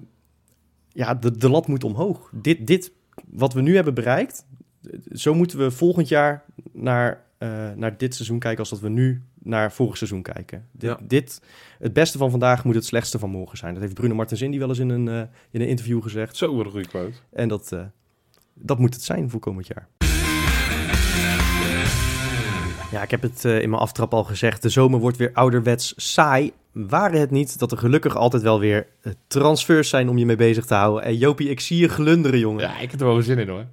ja, de, de lat moet omhoog. Dit, dit, wat we nu hebben bereikt, zo moeten we volgend jaar naar, eh, naar dit seizoen kijken als dat we nu naar vorig seizoen kijken. Dit, Ja. dit, het beste van vandaag moet het slechtste van morgen zijn. Dat heeft Bruno Martens die wel eens in een, eh, in een interview gezegd. Zo, wat een goede quote. En dat, eh, dat moet het zijn voor komend jaar. Ja, ik heb het eh, in mijn aftrap al gezegd. De zomer wordt weer ouderwets saai. Waren het niet dat er gelukkig altijd wel weer eh, transfers zijn om je mee bezig te houden. En Jopie, ik zie je glunderen, jongen. ja ik heb er wel zin in hoor.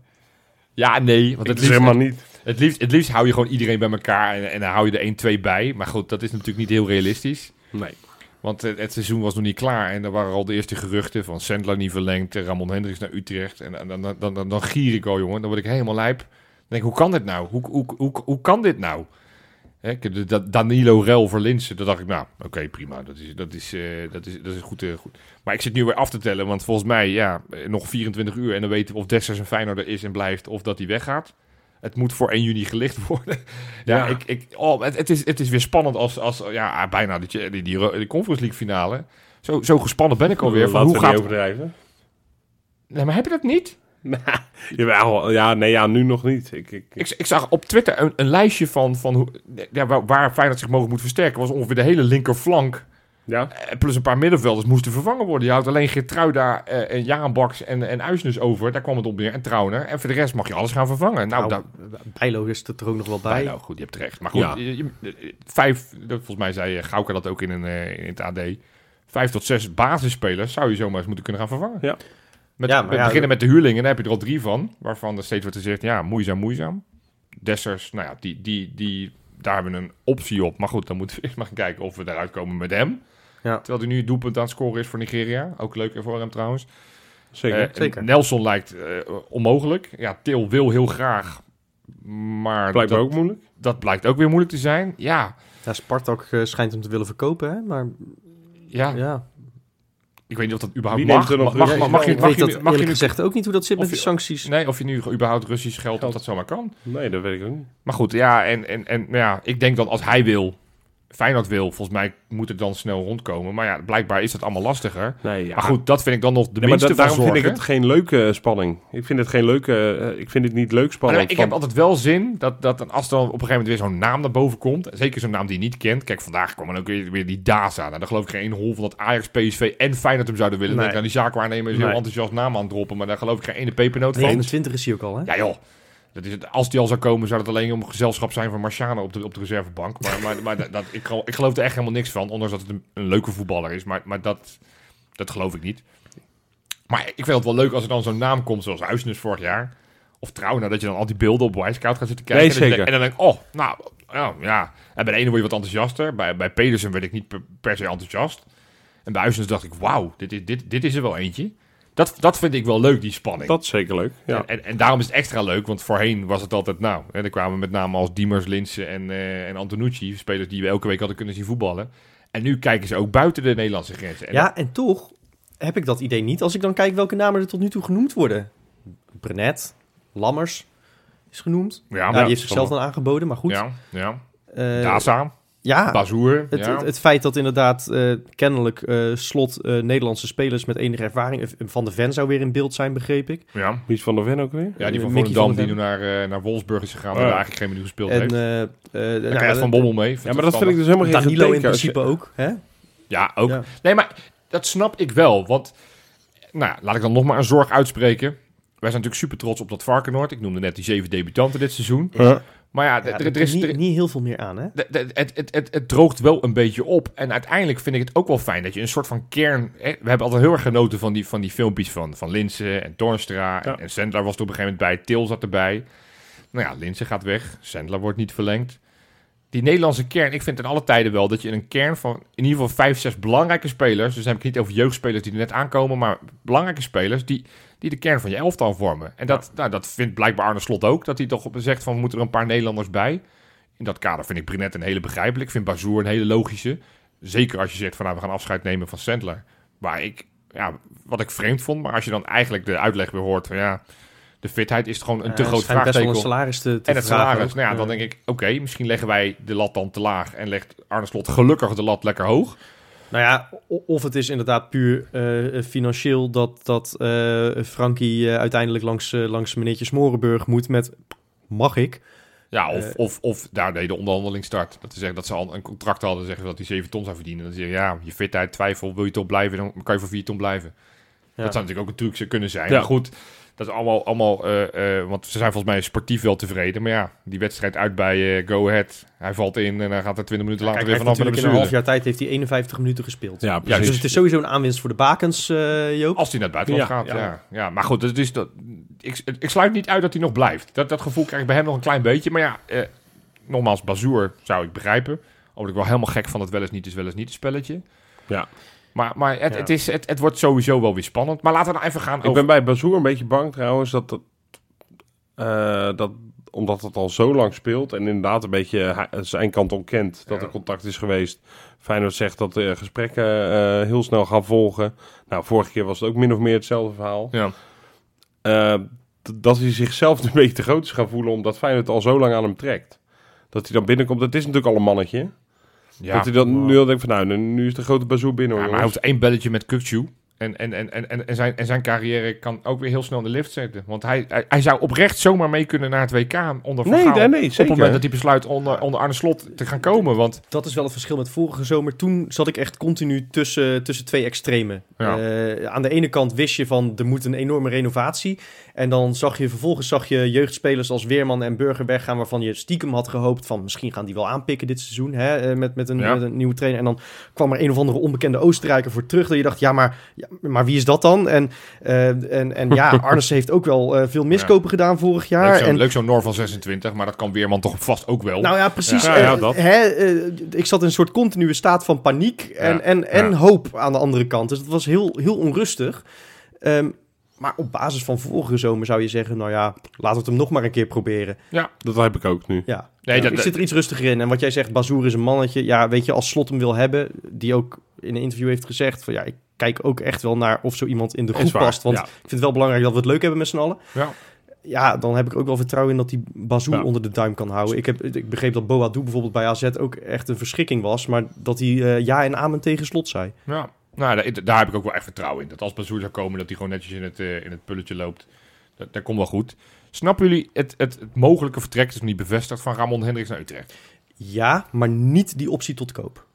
Ja, nee, want het zeg liefst, maar niet. het, liefst, het liefst hou je gewoon iedereen bij elkaar en, en dan hou je er 1, 2 bij. Maar goed, dat is natuurlijk niet heel realistisch. Nee. Want het, het seizoen was nog niet klaar en er waren al de eerste geruchten van Sandler niet verlengd, eh, Ramon Hendricks naar Utrecht. En, dan, dan, dan, dan, dan gier ik al, jongen. Dan word ik helemaal lijp. Denk ik, hoe kan dit nou? Hoe, hoe, hoe, hoe kan dit nou? Hè, Danilo Rel voor Linsen. Dacht ik, nou, oké, prima. Dat is, dat, is, eh, dat, is, dat is goed, eh, goed. Maar ik zit nu weer af te tellen, want volgens mij, ja, nog 24 uur. En dan weten we of Dessers een Feyenoord er is en blijft, of dat hij weggaat. Het moet voor 1 juni gelicht <laughs> worden. ja, Ja. Ik, ik, oh, het, het, is, het is weer spannend als, als ja, bijna die, die, die, die Conference League finale. Zo, zo gespannen ben ik alweer. Van hoe gaat... overdrijven. Nee, maar heb je dat niet? <laughs> Jawel, ja, nee, ja, nu nog niet. Ik, ik, Ik, ik zag op Twitter een, een lijstje van, van hoe, ja, waar, waar Feyenoord zich mogelijk moet versterken. was ongeveer de hele linkerflank. Ja, eh, Plus een paar middenvelders moesten vervangen worden. Je houdt alleen Geertruida eh, en Jaan Baks en, en Uisnes over. Daar kwam het op neer. En Trauner. En voor de rest mag je alles gaan vervangen. Nou, Nou, daar, Bijlo is er ook nog wel bij. bij. Nou, goed, je hebt terecht. Maar goed, Ja. je- je- vijf, volgens mij zei eh, Gauke dat ook in, een, eh, in het AD. Vijf tot zes basisspelers zou je zomaar eens moeten kunnen gaan vervangen. Ja. Met, Ja, maar met ja, beginnen met de huurlingen, daar heb je er al drie van. Waarvan er steeds wordt gezegd, ja, moeizaam, moeizaam. Dessers, nou ja, die, die, die, daar hebben we een optie op. Maar goed, dan moeten we eerst maar gaan kijken of we eruit komen met hem. Ja. Terwijl hij nu het doelpunt aan het scoren is voor Nigeria. Ook leuk voor hem trouwens. zeker. Eh, zeker. Nelson lijkt eh, onmogelijk. Ja, Til wil heel graag. Maar Blijkbaar dat, ook moeilijk. dat blijkt ook weer moeilijk te zijn. Ja, Ja, Spartak eh, schijnt hem te willen verkopen, hè? Maar ja, ja, ik weet niet of dat überhaupt Wie mag. neemt er nog Mag, mag, mag, mag je, ik mag weet je, dat nu- mag je nu- gezegd ook niet hoe dat zit met die je- sancties. Nee, of je nu überhaupt Russisch geld, of Geld. dat zomaar kan. Nee, dat weet ik ook niet. Maar goed, ja, en, en, en ja, ik denk dan als hij wil, Feyenoord wil, volgens mij moet het dan snel rondkomen. Maar ja, blijkbaar is dat allemaal lastiger. Nee, ja. Maar goed, dat vind ik dan nog de Nee, maar minste da- van daarom vind ik het geen leuke eh, spanning. Ik vind het geen leuke... eh, ik vind het niet leuk Maar spannend. ik van- heb altijd wel zin dat, dat als er dan op een gegeven moment weer zo'n naam naar boven komt. Zeker zo'n naam die je niet kent. Kijk, vandaag kwam dan ook weer, weer die Daza. Nou, dan geloof ik geen hol van dat Ajax, PSV en Feyenoord hem zouden willen. Nee. Dan denk ik aan die zaakwaarnemer is heel enthousiast naam aan het droppen. Maar daar geloof ik geen ene pepernoot van. 29 is hij ook al, hè? Ja joh. Dat is het, als die al zou komen, zou het alleen om gezelschap zijn van Marciano op de, op de reservebank. Maar, maar, maar dat, ik, geloof, ik geloof er echt helemaal niks van. Ondanks dat het een, een leuke voetballer is. Maar, maar dat, dat geloof ik niet. Maar ik vind het wel leuk als er dan zo'n naam komt, zoals Huisnes vorig jaar. Of Trouwen, dat je dan al die beelden op Wisecout gaat zitten kijken. Nee, zeker. en dan denk ik, oh, nou, ja, ja. En bij de ene word je wat enthousiaster. Bij, bij Pedersen werd ik niet per, per se enthousiast. En bij Huisnes dacht ik, wauw, dit is, dit, dit is er wel eentje. Dat, dat vind ik wel leuk, die spanning. Dat is zeker leuk, ja. En, en, en daarom is het extra leuk, want voorheen was het altijd, nou, hè, er kwamen met name als Diemers, Linsen en, eh en Antonucci, spelers die we elke week hadden kunnen zien voetballen. En nu kijken ze ook buiten de Nederlandse grenzen. En Ja, en toch heb ik dat idee niet als ik dan kijk welke namen er tot nu toe genoemd worden. Brenet, Lammers is genoemd. ja, ja, die heeft zichzelf dan aangeboden, maar goed. ja, ja. Eh, Daza, ja, Bazoer, het, ja. het, het feit dat inderdaad eh, kennelijk eh, slot eh, Nederlandse spelers met enige ervaring... Van de Ven zou weer in beeld zijn, begreep ik. ja. Wie is Van der Ven ook weer? Ja, die van Mickey Volendam van die nu naar, naar Wolfsburg is gegaan, Oh, waar eigenlijk geen minuut gespeeld En heeft. eh, eh, Daar nou krijgt Van Bommel mee. Ja, maar dat vind ik dus helemaal geen Danilo in je- principe ook. Hè? Ja, ook. Ja. Nee, maar dat snap ik wel. Want, nou ja, laat ik dan nog maar een zorg uitspreken. Wij zijn natuurlijk super trots op dat Varkenoord. Ik noemde net die zeven debutanten dit seizoen. Ja. Maar ja, er, is niet, er- niet heel veel meer aan, hè? het, het, het, het droogt wel een beetje op. En uiteindelijk vind ik het ook wel fijn dat je een soort van kern... hè, We hebben altijd heel erg genoten van die, van die filmpjes van, van Linsen en Toornstra. Ja. En, en Sandler was er op een gegeven moment bij. Til zat erbij. Nou ja, Linsen gaat weg. Sandler wordt niet verlengd. Die Nederlandse kern, ik vind in alle tijden wel dat je een kern van in ieder geval vijf, zes belangrijke spelers. Dus dan heb ik niet over jeugdspelers die er net aankomen, maar belangrijke spelers die, die de kern van je elftal vormen. En dat, nou, dat vindt blijkbaar Arne Slot ook. Dat hij toch zegt van we moeten er een paar Nederlanders bij. In dat kader vind ik Brinet een hele begrijpelijk. Ik vind Bazoer een hele logische. Zeker als je zegt van nou, we gaan afscheid nemen van Sandler. Waar ik, ja, wat ik vreemd vond. Maar als je dan eigenlijk de uitleg weer hoort van ja, de fitheid is gewoon een te groot best vraagteken. een salaris te, te En het salaris, ook. nou ja, dan denk ik, oké, misschien leggen wij de lat dan te laag en legt Arne Slot gelukkig de lat lekker hoog. Nou ja, of het is inderdaad puur eh, financieel dat, dat eh, Frankie eh, uiteindelijk langs, langs meneertje Smorenburg moet met... Mag ik? Ja, of, of, of daar deed de onderhandeling start. Dat ze zeggen dat ze al een contract hadden, zeggen ze dat hij 7 ton zou verdienen. Dan zeg je, ja, je fitheid, twijfel, wil je toch blijven, dan kan je voor 4 ton blijven. Ja. Dat zou natuurlijk ook een truc kunnen zijn. Ja. Maar goed, dat is allemaal, allemaal eh, eh, want ze zijn volgens mij sportief wel tevreden. Maar ja, die wedstrijd uit bij eh, Go Ahead. Hij valt in en dan gaat er 20 minuten later weer vanaf met een natuurlijk in een half jaar tijd heeft hij 51 minuten gespeeld. Ja. Dus het is sowieso een aanwinst voor de bakens, eh, Joop. Als hij naar het buitenland Ja, gaat, ja. ja. ja. Maar goed, dat is dat, ik, ik sluit niet uit dat hij nog blijft. Dat, dat gevoel krijg ik bij hem nog een klein beetje. Maar ja, eh, nogmaals, Bazoer zou ik begrijpen. Omdat ik wel helemaal gek van het wel eens niet is, wel eens niet spelletje. Ja. Maar, maar het, Ja. het, is, het, het wordt sowieso wel weer spannend. Maar laten we nou even gaan Ik over... ben bij Bazoer een beetje bang trouwens dat, dat, eh, dat omdat het al zo lang speelt en inderdaad een beetje hij- zijn kant ontkent dat Ja. er contact is geweest. Feyenoord zegt dat de gesprekken eh, heel snel gaan volgen. Nou, vorige keer was het ook min of meer hetzelfde verhaal. Ja. Eh, dat hij zichzelf <laughs> een beetje te groot is gaan voelen omdat Feyenoord al zo lang aan hem trekt. Dat hij dan binnenkomt, dat is natuurlijk al een mannetje. Ja. Dat hij dan nu al denkt van nou, nu is de grote Bazoer binnen. Ja, hoor, maar hij hoeft één belletje met Kukçu. En, en, en, en, en, zijn, en zijn carrière kan ook weer heel snel in de lift zetten. Want hij, hij, hij zou oprecht zomaar mee kunnen naar het WK onder Van Nee, Gaal. nee, nee, Op het zeker. moment dat hij besluit onder, onder Arne Slot te gaan komen. Want Dat is wel het verschil met vorige zomer. Toen zat ik echt continu tussen, tussen twee extremen. Ja. Eh, aan de ene kant wist je van er moet een enorme renovatie. En dan zag je vervolgens zag je jeugdspelers als Weerman en Burger weggaan... waarvan je stiekem had gehoopt van misschien gaan die wel aanpikken dit seizoen. Hè, eh, met, met, een, Ja. met een nieuwe trainer. En dan kwam er een of andere onbekende Oostenrijker voor terug. Dat je dacht, ja maar, ja, maar wie is dat dan? En, eh, en, en ja, <laughs> Arnes heeft ook wel eh, veel miskopen gedaan vorig jaar. leuk zo'n en, leuk zo'n Noor van 26, maar dat kan Weerman toch vast ook wel. nou ja, precies. Ja, ja, Eh, dat. hè, ik zat in een soort continue staat van paniek en, en, en hoop aan de andere kant. Dus het was heel, heel onrustig. Ehm, maar op basis van vorige zomer zou je zeggen, nou ja, laten we het hem nog maar een keer proberen. Dat heb ik ook nu. Ja, Nee, ik dat- zit er iets rustiger in. En wat jij zegt, Bazoer is een mannetje. Ja, weet je, als Slot hem wil hebben, die ook in een interview heeft gezegd van ja, ik kijk ook echt wel naar of zo iemand in de groep waar, past. Want ja. ik vind het wel belangrijk dat we het leuk hebben met z'n allen. Ja. Ja, dan heb ik ook wel vertrouwen in dat die Bazoer Ja. onder de duim kan houden. Ik, heb, ik begreep dat Boadu bijvoorbeeld bij AZ ook echt een verschrikking was. Maar dat hij eh, ja en amen tegen slot zei. Ja. Nou, daar, daar heb ik ook wel echt vertrouwen in. Dat als Bazoer zou komen, dat hij gewoon netjes in het, eh, in het pulletje loopt. Dat, dat komt wel goed. Snappen jullie het, het, het mogelijke vertrek, is nog niet bevestigd, van Ramon Hendricks naar Utrecht? Ja, maar niet die optie tot koop.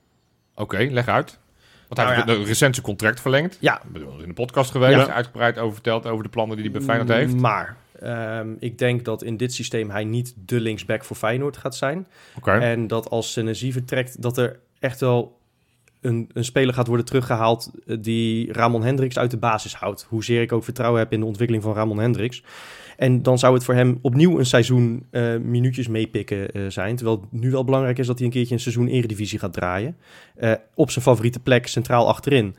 Oké, leg uit. Want hij Nou heeft een recent zijn contract verlengd. Ja. Ik bedoel, in de podcast geweest, Ja. uitgebreid over verteld over de plannen die hij bij Feyenoord heeft. Maar ehm, ik denk dat in dit systeem hij niet de linksback voor Feyenoord gaat zijn. Oké. En dat als Senesi vertrekt, dat er echt wel een, een speler gaat worden teruggehaald eh, die Ramon Hendricks uit de basis houdt. Hoezeer ik ook vertrouwen heb in de ontwikkeling van Ramon Hendricks. En dan zou het voor hem opnieuw een seizoen eh, minuutjes meepikken eh, zijn. Terwijl het nu wel belangrijk is dat hij een keertje een seizoen eredivisie gaat draaien. Op zijn favoriete plek, centraal achterin.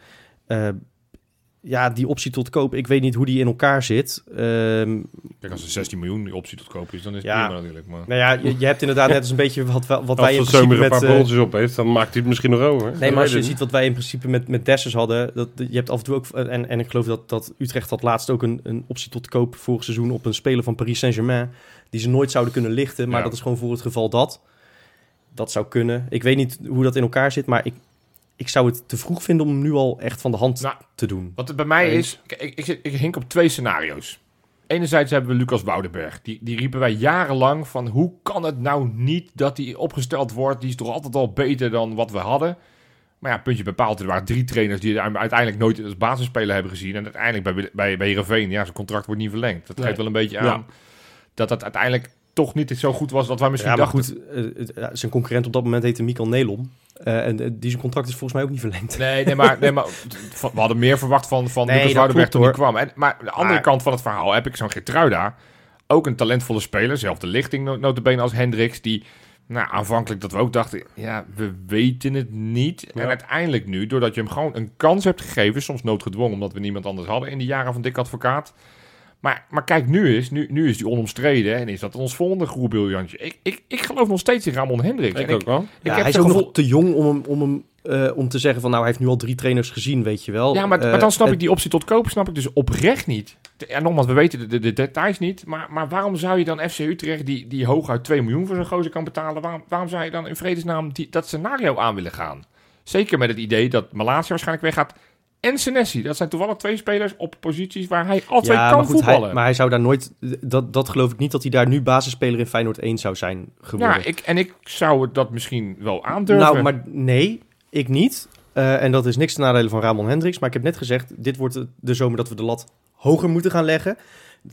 Ja, die optie tot koop, ik weet niet hoe die in elkaar zit. Ehm, Kijk, als er 16 miljoen die optie tot koop is, dan is het Ja. prima natuurlijk. Maar... nou ja, je, je hebt inderdaad net als een beetje wat, wat wij Als in principe zomer een met... paar eh, bolletjes op heeft, dan maakt hij het misschien nog over. Nee, maar als je ziet wat wij in principe met, met Dessers hadden, dat, je hebt af en toe ook, en, en ik geloof dat, dat Utrecht had laatst ook een, een optie tot koop vorig seizoen op een speler van Paris Saint-Germain, die ze nooit zouden kunnen lichten, maar Ja. dat is gewoon voor het geval dat. Dat zou kunnen. Ik weet niet hoe dat in elkaar zit, maar ik, ik zou het te vroeg vinden om hem nu al echt van de hand Nou, te doen. Wat het bij mij Eens. is, ik, ik, hink op twee scenario's. Enerzijds hebben we Lucas Woudenberg. Die, die riepen wij jarenlang van hoe kan het nou niet dat hij opgesteld wordt? Die is toch altijd al beter dan wat we hadden. Maar ja, puntje bepaald. Er waren drie trainers die hem uiteindelijk nooit als basisspeler hebben gezien. En uiteindelijk bij, bij, bij Heerenveen, ja, zijn contract wordt niet verlengd. Dat Nee. geeft wel een beetje Ja. aan dat dat uiteindelijk toch niet zo goed was dat wij misschien Ja, maar dachten. goed, eh, zijn concurrent op dat moment heette Mikkel Nelom. Eh, en eh, die zijn contract is volgens mij ook niet verlengd. Nee, nee, maar, nee, maar <laughs> we hadden meer verwacht van, van Nee, Lucas Woudenberg toen hij kwam. En, maar de andere Maar- kant van het verhaal heb ik zo'n Gertruida. Ook een talentvolle speler, zelfde lichting no- notabene als Hendricks. Die nou, aanvankelijk dat we ook dachten, ja, we weten het niet. En uiteindelijk nu, doordat je hem gewoon een kans hebt gegeven, soms noodgedwongen, omdat we niemand anders hadden in die jaren van Dick Advocaat. Maar, maar kijk, nu is, nu, nu is die onomstreden en is dat ons volgende groebriljantje. Ik, ik, ik geloof nog steeds in Ramon Hendricks. Ik ook wel. ik Ja, heb hij is ook nog te jong om, hem, om, hem, eh, om te zeggen van nou, hij heeft nu al drie trainers gezien, weet je wel. Ja, maar, Eh, maar dan snap ik die optie tot kopen snap ik dus oprecht niet. En nogmaals, we weten de, de, de details niet. Maar, maar waarom zou je dan FC Utrecht, die, die hooguit 2 miljoen voor zo'n gozer kan betalen... Waarom, waarom zou je dan in vredesnaam die, dat scenario aan willen gaan? Zeker met het idee dat Malasia waarschijnlijk weggaat en Senesi. Dat zijn toevallig twee spelers op posities waar hij al twee ja, kan maar goed, voetballen. hij, maar hij zou daar nooit... Dat, dat geloof ik niet dat hij daar nu basisspeler in Feyenoord 1 zou zijn geworden. ja, ik, en ik zou dat misschien wel aandurven. Nou, maar nee, ik niet. Eh, en dat is niks ten nadele van Ramon Hendricks. Maar ik heb net gezegd, dit wordt de- de zomer dat we de lat hoger moeten gaan leggen.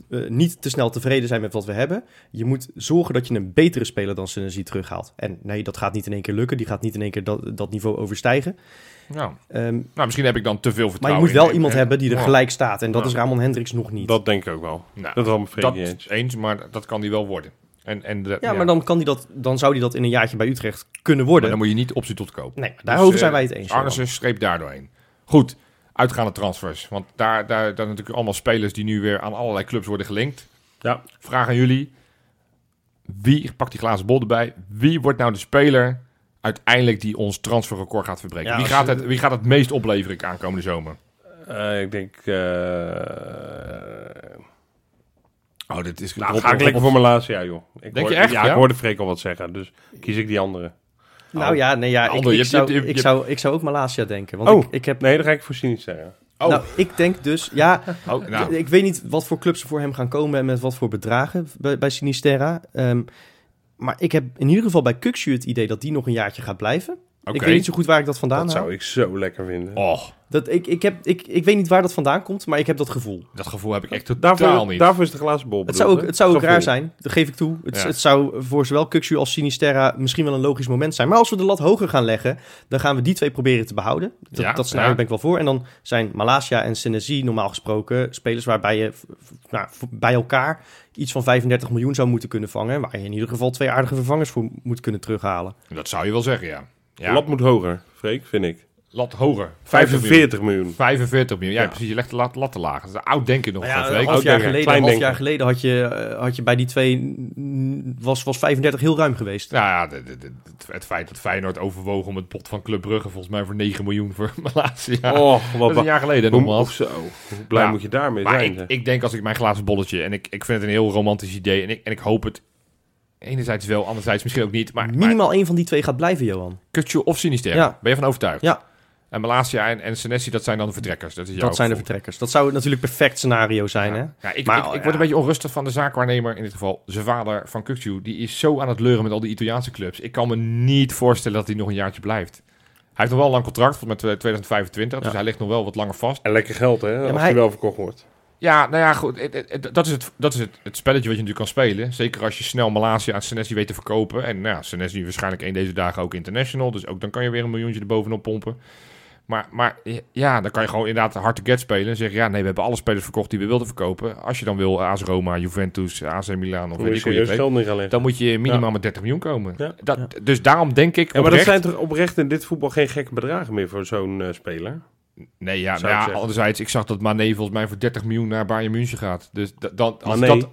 Eh, niet te snel tevreden zijn met wat we hebben. Je moet zorgen dat je een betere speler dan Senesi terughaalt. En nee, dat gaat niet in één keer lukken. Die gaat niet in één keer dat, dat niveau overstijgen. Nou, Ehm, nou, misschien heb ik dan te veel maar je vertrouwen moet wel in iemand hè. hebben die er Ja. gelijk staat. En dat Ja. is Ramon Hendricks nog niet. Dat denk ik ook wel. Nou, Dat is wel dat vreemd eens. eens, maar dat kan die wel worden. En, en de, ja, maar dan, kan die dat, dan zou hij dat in een jaartje bij Utrecht kunnen Maar worden. dan moet je niet optie tot kopen. Nee, maar Dus, daarover eh, zijn wij het eens. Arnissen streep daar doorheen. Goed, uitgaande transfers. Want daar, daar, daar natuurlijk allemaal spelers die nu weer aan allerlei clubs worden gelinkt. Ja. Vraag aan jullie. Wie, pak die glazen bol erbij. Wie wordt nou de speler uiteindelijk die ons transferrecord gaat verbreken? Ja, wie, gaat het, wie gaat het meest opleveren aankomende zomer? Eh, ik denk... eh Oh, dit is... nou, ga ik lekker voor mijn laatste jaar, joh. Ik Denk hoor- je echt, Ja, ja? ik hoorde Freek al wat zeggen, dus kies ik die andere. Nou ja, nee, ja ik, je ik, zou, je hebt- je ik, zou, ik zou ook Malasia denken. Want Oh. ik, ik heb... Nee, dan ga ik voor Sinisterra. Oh, Nou, ik denk dus... Ja, <laughs> oh, nou, ik weet niet wat voor clubs er voor hem gaan komen... en met wat voor bedragen bij, bij Sinisterra. Ehm, maar ik heb in ieder geval bij Kukshu het idee dat die nog een jaartje gaat blijven. Ik weet niet zo goed waar ik dat vandaan Dat haal. zou ik zo lekker vinden. Oh, Dat, ik, ik, heb, ik, ik weet niet waar dat vandaan komt, maar ik heb dat gevoel. dat gevoel heb ik echt totaal Daarvoor, niet. daarvoor is de glazen bol Het zou ook, het zou ook Gevoel. raar zijn, dat geef ik toe. Het, Ja. het zou voor zowel Kukshu als Sinisterra misschien wel een logisch moment zijn. Maar als we de lat hoger gaan leggen, dan gaan we die twee proberen te behouden. Dat, Ja, dat scenario ja. ben ik wel voor. En dan zijn Malasia en Senesi normaal gesproken spelers waarbij je nou, bij elkaar iets van 35 miljoen zou moeten kunnen vangen. Waar je in ieder geval twee aardige vervangers voor moet kunnen terughalen. Dat zou je wel zeggen, ja. Ja. De lat moet hoger, Freek, vind ik. lat hoger. 50 miljoen. 45 miljoen. 45 miljoen. Ja, Ja. precies. Je legt de lat, lat te laag. Dat is oud denken nog Nou van ja, Freek. een half Oud jaar denken, geleden, klein een half denken. jaar geleden had je, eh, had je bij die twee... Was, was 35 heel ruim geweest. Nou ja, de, de, de- het- feit dat Feyenoord overwoog om het pot van Club Brugge volgens mij voor 9 miljoen voor <laughs> Malasia. Oh, dat wat is een jaar geleden Hoe, nogmaals. of zo. Hoe blij Ja. moet je daarmee Maar zijn? ik, ik denk als ik mijn glazen bolletje en ik, ik vind het een heel romantisch idee en ik, en ik hoop het enerzijds wel, anderzijds misschien ook niet. Maar, maar Minimaal één van die twee gaat blijven, Johan. Kutje of Sinister, Ja. ben je van overtuigd? Ja. En Malasia en, en Senesi, dat zijn dan de vertrekkers. Dat, is jouw Dat zijn de vertrekkers. Dat zou natuurlijk perfect scenario zijn, hè? Ja, ik, Maar, ik, ik ja. word een beetje onrustig van de zaakwaarnemer, in dit geval zijn vader van Kukju. Die is zo aan het leuren met al die Italiaanse clubs. Ik kan me niet voorstellen dat hij nog een jaartje blijft. Hij heeft nog wel een lang contract, met 2025, dus hij ligt nog wel wat langer vast. En lekker geld, hè? als hij- wel verkocht wordt. Ja, nou ja, goed. dat is, het, dat is het, het spelletje wat je natuurlijk kan spelen. Zeker als je snel Malasia aan Senesi weet te verkopen. En nou ja, Senesi waarschijnlijk een deze dagen ook international. Dus ook dan kan je weer een miljoentje erbovenop pompen. Maar, maar ja, dan kan je gewoon inderdaad hard to get spelen. En zeggen, ja, nee, we hebben alle spelers verkocht die we wilden verkopen. Als je dan wil, AS Roma, Juventus, AC Milan of weet ik. Dan moet je minimaal Ja. met 30 miljoen komen. Ja. Dat, Ja. Dus daarom denk ik Ja, maar dat zijn toch oprecht in dit voetbal geen gekke bedragen meer voor zo'n eh, speler? Nee, ja, nou ik ja anderzijds, ik zag dat Mané volgens mij voor 30 miljoen naar Bayern München gaat. Dus dat, dan, als Mané? dat...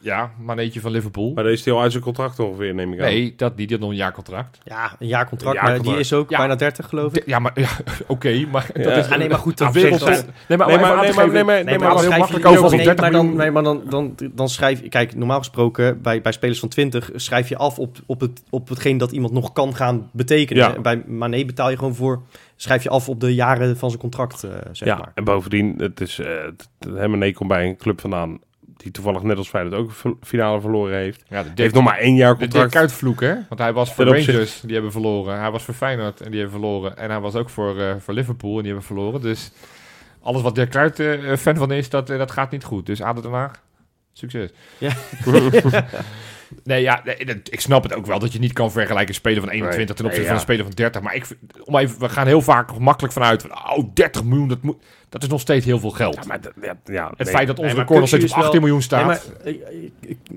Ja, Maneetje van Liverpool. Maar deze is hij al uit zijn contract ongeveer, neem ik aan. Nee, dat, die, die had nog een jaar contract. Ja, een jaar contract, Een maar jaarcontract. die is ook Ja. bijna 30, geloof ik. Ja, maar <laughs> ja, oké, maar dat Ja. is Ah, nee, maar goed, dat wereld. Nee, maar, Nee, maar- nee, te maar- nee, Nee, heel makkelijk over als nee, het 30 maar dan, nee, maar dan, dan, dan schrijf je... Kijk, normaal gesproken, bij, bij spelers van 20 schrijf je af op, op, het, op hetgeen dat iemand nog kan gaan betekenen. Ja. En Bij Mané betaal je gewoon voor... Schrijf je af op de jaren van zijn contract, eh, zeg ja, maar. en bovendien, het is, eh het- hem en nee komt bij een club vandaan die toevallig net als Feyenoord ook een finale verloren heeft. Ja, de Die heeft nog maar één jaar De Dirk contract. Kuyt-vloek, hè? Want hij was voor Rangers, die hebben verloren. Hij was voor Feyenoord en die hebben verloren. En hij was ook voor, eh, voor Liverpool en die hebben verloren. Dus alles wat Dirk Kuyt eh, fan van is, dat, dat gaat niet goed. Dus ADO Den Haag, succes. <laughs> <laughs> Nee, ja, nee, ik snap het ook wel dat je niet kan vergelijken een speler van 21 ten opzichte nee, van een speler van 30. Maar ik, om even, we gaan heel vaak makkelijk vanuit van, oh, 30 miljoen, dat, moet, dat is nog steeds heel veel geld. Ja, maar ja, het nee. feit dat maar record nog steeds op Kukçu is 18 wel- miljoen staat.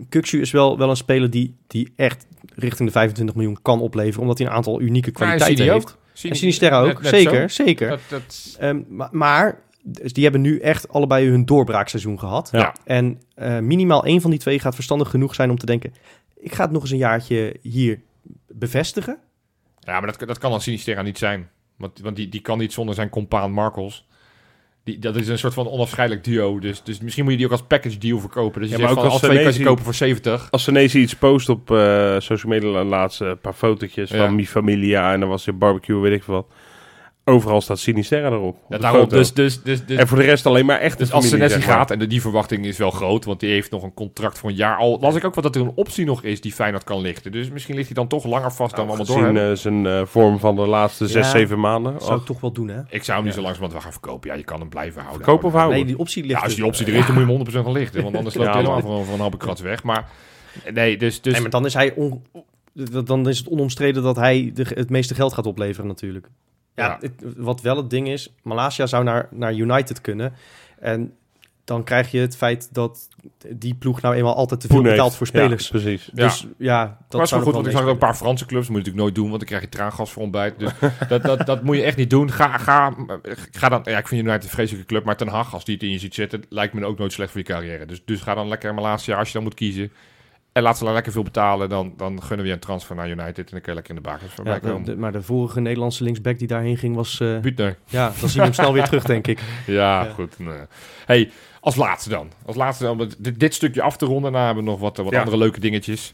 Kukçu is wel, wel een speler die, die echt richting de 25 miljoen kan opleveren. Omdat hij een aantal unieke kwaliteiten heeft. ook. Sinisterra ook, net- net zeker, zo. zeker. Dat, dat, Ehm, maar, maar dus die hebben nu echt allebei hun doorbraakseizoen gehad. Ja. En eh, minimaal één van die twee gaat verstandig genoeg zijn om te denken... ik ga het nog eens een jaartje hier bevestigen. ja, maar dat, dat kan dan Sinisterra niet zijn. Want, want die, die kan niet zonder zijn compaan Marcels. Die, dat is een soort van onafscheidelijk duo. Dus, dus misschien moet je die ook als package deal verkopen. Dus je Ja, zegt maar van, ook als als twee kan je kopen voor 70. Als Senesi iets post op eh, social media laatst, een paar fotootjes Ja. van Mi Familia en dan was er barbecue, weet ik veel wat. Overal staat Sinisterra erop. op Ja, daarom, dus, dus, dus, dus, en voor de rest alleen maar echt Dus als Senesi gaat, en de, die verwachting is wel groot, want die heeft nog een contract voor een jaar. Al las ik ook wat dat er een optie nog is die Feyenoord kan lichten. Dus misschien ligt hij dan toch langer vast dan we allemaal door Gezien eh, zijn eh, vorm van de laatste zes, Ja, zeven maanden. Dat zou ik toch wel doen, hè? Ik zou hem niet zo langzamerhand wel gaan verkopen. Ja, je kan hem blijven houden. Verkopen of houden? Nee, die optie ligt Ja, als die optie er is, dan moet je hem 100% gaan lichten. Want anders loopt Ja, hij helemaal man. voor, voor een halve krats weg. Maar nee, dus... dus Nee, maar dan is, hij on- dan is het onomstreden dat hij de, het meeste geld gaat opleveren natuurlijk. Ja, Ja. het- wat wel het ding is, Malasia zou naar, naar United kunnen. En dan krijg je het feit dat die ploeg nou eenmaal altijd te veel Poen betaalt heeft. voor spelers. Ja, precies. Dus ja, dat maar wel zou goed, want ik zag ook een paar Franse clubs. Dat moet je natuurlijk nooit doen, want dan krijg je traangas voor ontbijt. Dus <laughs> dat, dat, dat moet je echt niet doen. Ga, ga, ga dan... Ja, ik vind United een vreselijke club, maar Ten Hag, als die het in je ziet zitten, lijkt me ook nooit slecht voor je carrière. Dus, dus ga dan lekker Malasia, als je dan moet kiezen. En laat ze dan lekker veel betalen, dan, dan gunnen we je een transfer naar United. En dan kun je lekker in de bakens voorbij Ja, de- maar de vorige Nederlandse linksback die daarheen ging was... Buutner. ja, dan zien we hem snel weer terug, denk ik. <laughs> Ja, Ja. goed. nee. Hey, als laatste dan. Als laatste dan, dit, dit stukje af te ronden. Daarna hebben we nog wat, wat Ja. andere leuke dingetjes.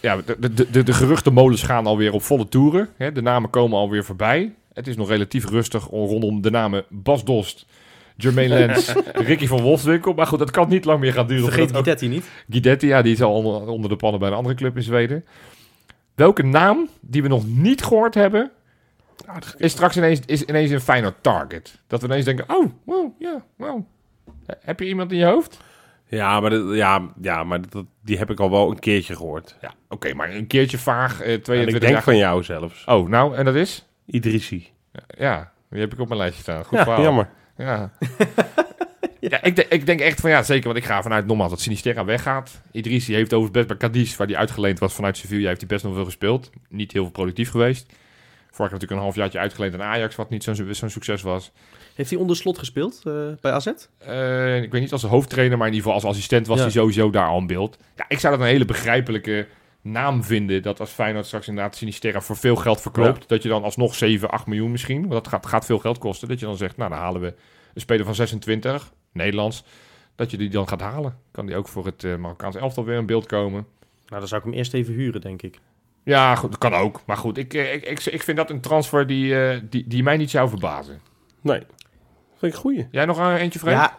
Ja, de, de, de, de geruchtenmolens gaan alweer op volle toeren. Hè, de namen komen alweer voorbij. Het is nog relatief rustig rondom de namen Bas Dost, Jermaine Lens, <laughs> Ricky van Wolfswinkel. Maar goed, dat kan niet lang meer gaan duren. Vergeet ook- Guidetti niet. Guidetti, ja, die is al onder, onder de pannen bij een andere club in Zweden. Welke naam die we nog niet gehoord hebben, is straks ineens, is ineens een Feyenoord target. Dat we ineens denken, oh, wow, ja, wow. Heb je iemand in je hoofd? Ja, maar, dat, ja, ja, maar dat, die heb ik al wel een keertje gehoord. Ja, oké, maar een keertje vaag, eh, En 22 ik denk jaar. van jou zelfs. Oh, nou, en dat is? Idrissi. Ja, die heb ik op mijn lijstje staan. Goed Ja, verhaal. jammer. <laughs> Ja. ja, ik, de- ik denk echt van ja, zeker. Want ik ga vanuit nogmaals dat Sinisterra weggaat. Idrissi heeft overigens best bij Cadiz, waar hij uitgeleend was vanuit Sevilla, heeft hij best nog veel gespeeld. Niet heel veel productief geweest. Vorig jaar natuurlijk een halfjaartje uitgeleend aan Ajax, wat niet zo'n succes was. Heeft hij onder slot gespeeld eh, bij AZ? Eh, ik weet niet als hoofdtrainer, maar in ieder geval als assistent was Ja. hij sowieso daar al in beeld. Ja, ik zou dat een hele begrijpelijke naam vinden. Dat als Feyenoord straks inderdaad Sinisterra voor veel geld verkoopt. Dat je dan alsnog 7, 8 miljoen misschien. Want dat gaat, gaat veel geld kosten. Dat je dan zegt, nou dan halen we een speler van 26, Nederlands. Dat je die dan gaat halen. Kan die ook voor het eh Marokkaanse elftal weer in beeld komen. Nou, dan zou ik hem eerst even huren, denk ik. Ja, goed, dat kan ook. Maar goed, ik, eh, ik, ik, ik vind dat een transfer die, eh, die, die mij niet zou verbazen. Nee. Vind ik een goeie. Jij nog een eentje, Frank? Ja,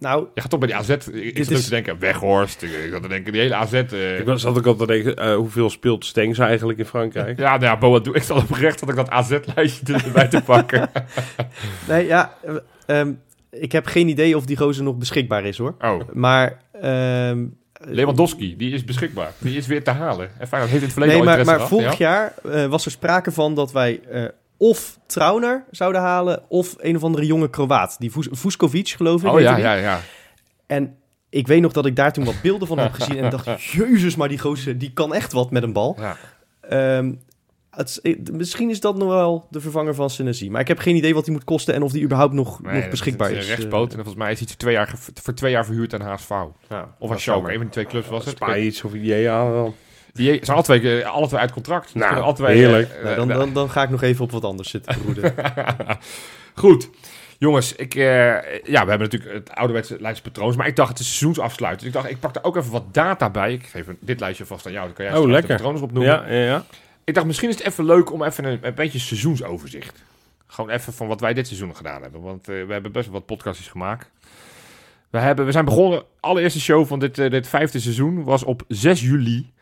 nou, Je gaat toch bij die AZ. Ik, ik zat ook is- te denken, Weghorst. Ik, ik zat te denken, die hele AZ. eh, Ik was zat ook altijd te denken, eh, hoeveel speelt Stengs eigenlijk in Frankrijk? Ja, nou ja, Boadu, ik zat oprecht dat ik dat AZ-lijstje erbij te pakken. <laughs> nee, ja, eh, ehm, ik heb geen idee of die gozer nog beschikbaar is, hoor. Oh, Maar... ehm, Lewandowski, die is beschikbaar. Die is weer te halen. En heeft in het verleden Nee, al maar, interesse maar vorig ja? jaar eh, was er sprake van dat wij eh, of Trauner zouden halen... of een of andere jonge Kroaat. Die Vus- Vuskovic, geloof ik. Oh ja, ja, ja. En ik weet nog dat ik daar toen wat beelden van heb gezien... en dacht, <laughs> jezus, maar die gozer, die kan echt wat met een bal. ja. Ehm, het, is- eh, misschien is dat nog wel de vervanger van Senesi. Maar ik heb geen idee wat die moet kosten... en of die überhaupt nog, Nee, nog beschikbaar is. is. een rechtspoot. En volgens mij is hij twee jaar, voor twee jaar verhuurd aan HSV. Eh, ja. Of aan Schalke, een van die twee clubs was het. Iets of IEA wel? Die zijn alle twee, eh, alle twee uit contract. Nou, Alle twee, heerlijk. eh, Nou, dan, eh, dan, dan ga ik nog even op wat anders zitten broeden. <laughs> Goed. Jongens, ik, eh, ja, we hebben natuurlijk het ouderwetse lijstpatroons, maar ik dacht het is seizoensafsluiten. Dus ik dacht, ik pak er ook even wat data bij. Ik geef dit lijstje vast aan jou, dan kan jij Oh, lekker. de patronen opnoemen. Ja, ja, ja. Ik dacht, misschien is het even leuk om even een, een beetje seizoensoverzicht. Gewoon even van wat wij dit seizoen gedaan hebben. Want eh, we hebben best wel wat podcastjes gemaakt. We, hebben, we zijn begonnen, allereerste show van dit, dit vijfde seizoen was op 6 juli.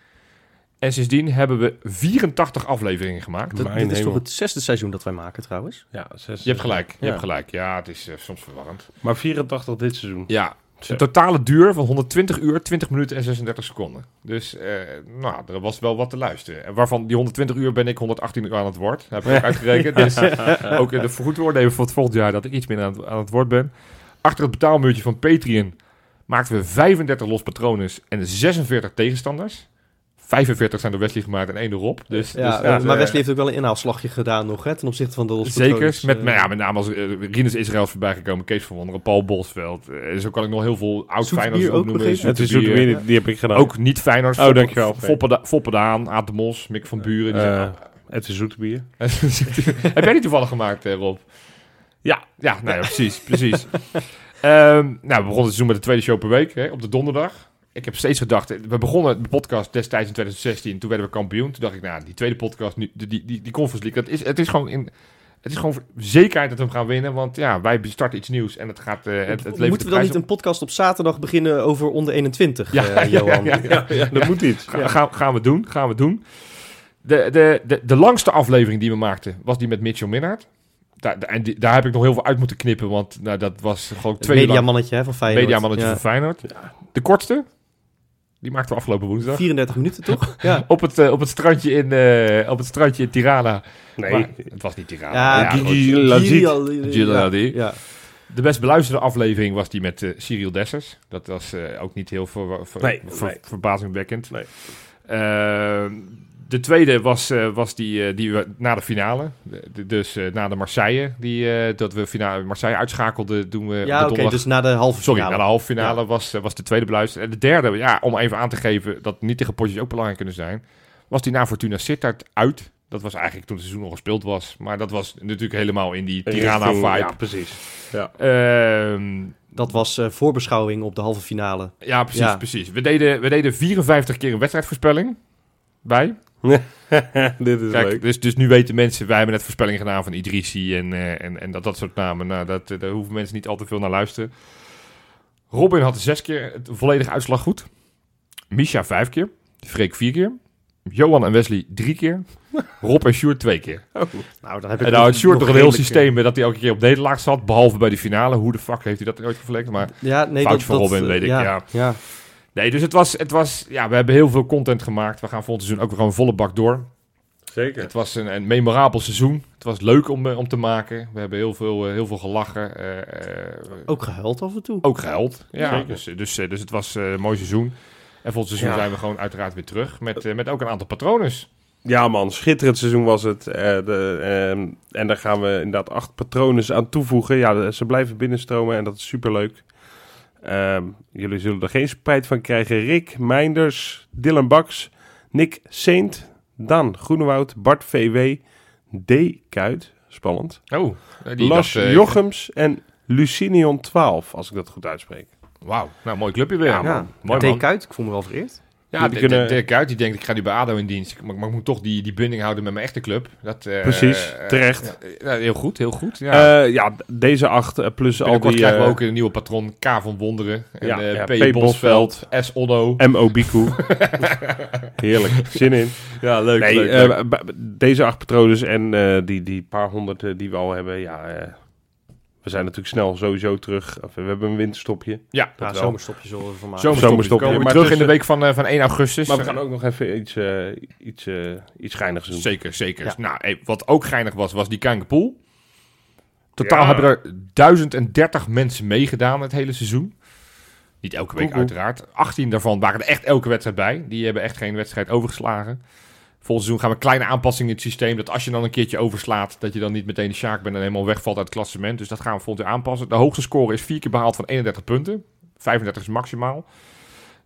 En sindsdien hebben we 84 afleveringen gemaakt. Dat, dit is hemel. toch het zesde seizoen dat wij maken trouwens? ja zes, Je hebt gelijk, je Ja. hebt gelijk. Ja, het is eh, soms verwarrend. Maar 84 dit seizoen. Ja, Een totale duur van 120 uur, 20 minuten en 36 seconden. Dus eh, nou, er was wel wat te luisteren. En waarvan die 120 uur ben ik 118 uur aan het woord. heb ik ook uitgerekend. Dus ook in de vergoedwoorden even voor het volgend jaar dat ik iets minder aan het, aan het woord ben. Achter het betaalmuurtje van Patreon maakten we 35 los patronen en 46 tegenstanders. 45 zijn door Wesley gemaakt en één erop. Dus, Ja, dus, maar Wesley heeft ook wel een inhaalslagje gedaan nog, hè, ten opzichte van de Los Zeker, met, eh. nou ja, met name als uh, Rinus Israël is voorbij gekomen, Kees van Wonderen, Paul Bosveld. Eh, zo kan ik nog heel veel oud Feyenoorders opnoemen. Het is Zoete ook bier. weer, die heb ik gedaan. Ook niet Feyenoord. Oh, dankjewel. Foppe, Daan, Aad de Mos, Mick van Buren. Die Eh, het is zoete bier. <laughs> zijn- Heb jij die toevallig gemaakt, eh, Rob? Ja. Ja, nou ja, precies, precies. <laughs> Ehm, nou, we begonnen het seizoen met de tweede show per week, hè, op de donderdag. Ik heb steeds gedacht, we begonnen de podcast destijds in 2016, toen werden we kampioen. Toen dacht ik, nou, die tweede podcast, nu, die, die, die, die Conference League, dat is, het is gewoon in... Het is gewoon zekerheid dat we hem gaan winnen, want ja, wij starten iets nieuws en het gaat, eh, het, Moeten we dan niet een podcast op zaterdag beginnen over onder 21, Ja, eh, ja, Johan? ja, ja. Ja, dat moet iets. Ga, gaan, gaan we doen, gaan we doen. De, de, de, de langste aflevering die we maakten was die met Mitchell Minnaert. Daar, en die- daar heb ik nog heel veel uit moeten knippen, want nou, dat was gewoon twee mediamannetje hè, van Feyenoord. mediamannetje van Feyenoord. De kortste, die maakten we afgelopen woensdag. 34 minuten, toch? <laughs> ja. Op het, eh, op het strandje in, eh, op het strandje in Tirana. Nee, Maar het was niet Tirana. Ja. Gigi Ja. De best beluisterde aflevering was die met eh, Cyril Dessers. Dat was eh, ook niet heel ver, ver- Nee, ver- nee. verbazingwekkend. Nee. De tweede was, eh, was die, eh, die we na de finale. De- de- dus eh, na de Marseille. Die, eh, dat we finale, Marseille uitschakelden. Doen we Ja, oké, dus na de halve Sorry, finale. na de halve finale was, was de tweede beluisterd. En de derde, ja, om even aan te geven dat niet tegen potjes ook belangrijk kunnen zijn. Was die na Fortuna Sittard uit. Dat was eigenlijk toen het seizoen al gespeeld was. Maar dat was natuurlijk helemaal in die Tirana-vibe. Ja, precies. Ja. Ehm, Dat was eh, voorbeschouwing op de halve finale. Ja, precies, Ja. precies. We deden, we deden 54 keer een wedstrijdvoorspelling bij. <laughs> Dit is Kijk, leuk. dus, dus nu weten mensen, wij hebben net voorspellingen gedaan van Idrissi en, eh, en, en dat, dat soort namen. Nou, dat, eh, daar hoeven mensen niet al te veel naar luisteren. Robin had zes keer het volledige uitslag goed. Misha vijf keer. Freek vier keer. Johan en Wesley drie keer. <laughs> Rob en Sjoerd twee keer. Nou, dan heb ik En nou, Sjoerd nog een heel systeem met dat hij elke keer op nederlaag zat. Behalve bij de finale. Hoe de fuck heeft hij dat ooit geflikt? Maar eh, Ja, nee, Foutje dat, van Robin, eh, weet ik, ja. ja. Nee, dus het was, het was, ja, we hebben heel veel content gemaakt. We gaan volgend seizoen ook weer gewoon volle bak door. Zeker. Het was een, een memorabel seizoen. Het was leuk om, eh, om te maken. We hebben heel veel, eh, heel veel gelachen. eh, eh, Ook gehuild af en toe. ook gehuild. Ja, Zeker. dus, dus, dus het was een mooi seizoen. En volgend seizoen Ja. zijn we gewoon uiteraard weer terug. Met, met ook een aantal patronen. Ja man, schitterend seizoen was het. Eh, de, ehm, en daar gaan we inderdaad acht patronen aan toevoegen. Ja, ze blijven binnenstromen en dat is superleuk. Ehm, jullie zullen er geen spijt van krijgen. Rick, Meinders, Dylan Baks, Nick Saint, Dan Groenewoud, Bart VW, D. Kuit, spannend. Oh, eh, die Lars dacht, eh, Jochems en Lucinion 12, als ik dat goed uitspreek. Wauw, nou mooi clubje weer. Ja, Ja, man. Mooi man. Kuyt, ik voel me wel vereerd. Ja, Die kunnen- Dirk Kuyt, die denkt, ik ga nu bij ADO in dienst. Maar, maar ik moet toch die, die binding houden met mijn echte club. Dat, eh, Precies, eh, terecht. ja, heel goed, heel goed. Ja. Ja, ja deze acht eh, plus al die... krijgen we eh, ook een nieuwe patron, K van Wonderen. En Ja, eh, ja, P. P. Bosveld, S. Onno. M.O. Biku. <laughs> Heerlijk, zin in. Ja, leuk. Nee, leuk, eh, deze acht patronen en eh, die, die paar honderd eh, die we al hebben, ja, eh, we zijn natuurlijk snel sowieso terug. Of, we hebben een winterstopje. ja, Ja, wel. zomerstopje zullen we ervan maken. zomerstopje. zomerstopje. Komen we Maar terug in de week van, eh, van 1 augustus. Maar we gaan ook nog even iets, eh iets, eh iets geinigs doen. Zeker, zeker. Ja. Nou, wat ook geinig was, was die Kankerpool. Totaal Ja. hebben er 1030 mensen meegedaan het hele seizoen. Niet elke week uiteraard. 18 daarvan waren er echt elke wedstrijd bij. Die hebben echt geen wedstrijd overgeslagen. Volgend seizoen gaan we kleine aanpassingen in het systeem. Dat als je dan een keertje overslaat, dat je dan niet meteen de Sjaak bent en helemaal wegvalt uit het klassement. Dus dat gaan we volgend jaar aanpassen. De hoogste score is vier keer behaald van 31 punten. 35 is maximaal.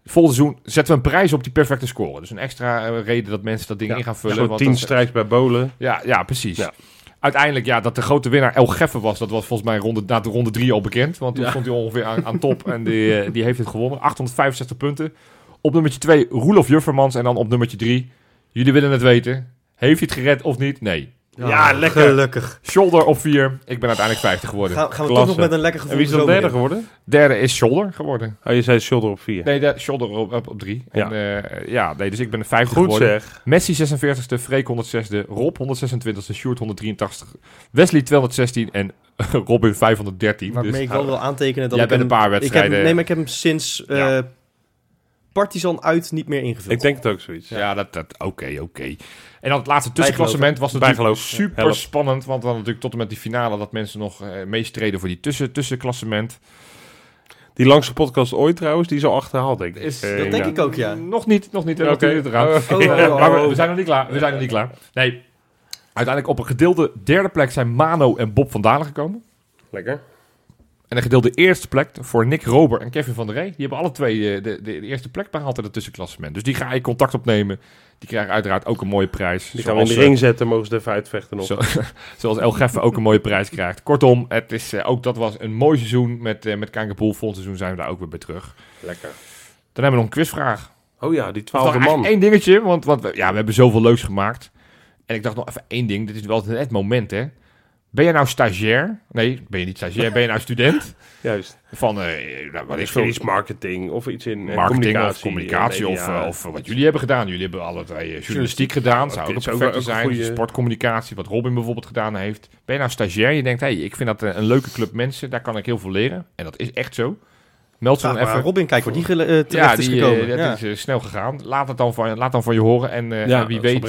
Volgend seizoen zetten we een prijs op die perfecte score. Dus een extra eh, reden dat mensen dat ding Ja, in gaan vullen. Zo'n want tien dat- strijks bij Bolen. ja, ja, precies. Ja. Uiteindelijk, ja, dat de grote winnaar El Geffen was, dat was volgens mij ronde, na de ronde drie al bekend. Want toen Ja. stond hij ongeveer aan, aan top en die, eh, die heeft het gewonnen. 865 punten. Op nummertje 2 Roelof Juffermans en dan op nummertje 3. Jullie willen het weten. Heeft hij het gered of niet? Nee. Ja, lekker. Gelukkig. Shoulder op 4. Ik ben uiteindelijk 50 geworden. Gaan, gaan we Klasse. toch nog met een lekker gevoel En wie is dan derde geworden? Derde is Shoulder geworden. Oh, je zei shoulder op vier. Nee, de Shoulder op, op, op 3. Ja. En, eh, ja, nee, dus ik ben de 50 Goed geworden. zeg. Messi 46e, Freek 106e, Rob 126e, Sjoerd 183, Wesley 216 en <laughs> Robin 513. Waarmee Dus, ik wel wil aantekenen dat Jij ik bent een paar Ik heb, wedstrijden- hem- nee, maar ik heb hem sinds eh Ja. Partizan uit niet meer ingevuld. Ik denk het ook zoiets. ja, dat, dat oké, oké. En dan het laatste tussenklassement was natuurlijk Bijgeloof. super spannend. Want dan natuurlijk tot en met die finale dat mensen nog eh meestreden voor die tussen, tussenklassement. Die langste podcast ooit trouwens, die is al achterhaald, denk ik. Is- Eh, dat denk ja. ik ook, ja. Nog niet, nog niet. Oké. <laughs> Oh, oh, oh, maar we, oh. we zijn nog niet klaar. We zijn nog niet klaar. Nee. Uiteindelijk op een gedeelde derde plek zijn Mano en Bob van Dalen gekomen. Lekker. En een gedeelde eerste plek voor Nick Rober en Kevin van der Rey. Die hebben alle twee eh, de, de, de eerste plek behaald in het tussenklassement. Dus die ga je contact opnemen. Die krijgen uiteraard ook een mooie prijs. Die gaan we in de ring zetten, mogen ze even uitvechten nog. Zo, <laughs> zoals El Geffe ook een mooie prijs krijgt. Kortom, het is, eh, ook dat was een mooi seizoen met, eh met Kankerpoel. Volgend seizoen zijn we daar ook weer bij terug. Lekker. Dan hebben we nog een quizvraag. Oh ja, die twaalfde man. één dingetje, want, want we, ja, we hebben zoveel leuks gemaakt. En ik dacht nog even één ding. Dit is wel het moment, hè. Ben je nou stagiair? Nee, ben je niet stagiair. Ben je nou student? <laughs> Juist. Van, eh nou, wat is iets marketing of iets in eh, marketing communicatie. of communicatie of, eh, of wat jullie hebben gedaan. Jullie hebben alle twee eh, journalistiek gedaan. Zou ook Oké, een zou ook een zijn. goede- Sportcommunicatie, wat Robin bijvoorbeeld gedaan heeft. Ben je nou stagiair? Je denkt, hey, ik vind dat eh, een leuke club mensen. Daar kan ik heel veel leren. En dat is echt zo. Meld ze dan even. Robin, kijk die gele- eh, terecht Ja, is die, gekomen. ja. is eh, snel gegaan. Laat het dan van, laat dan van je horen. En Ja, en wie weet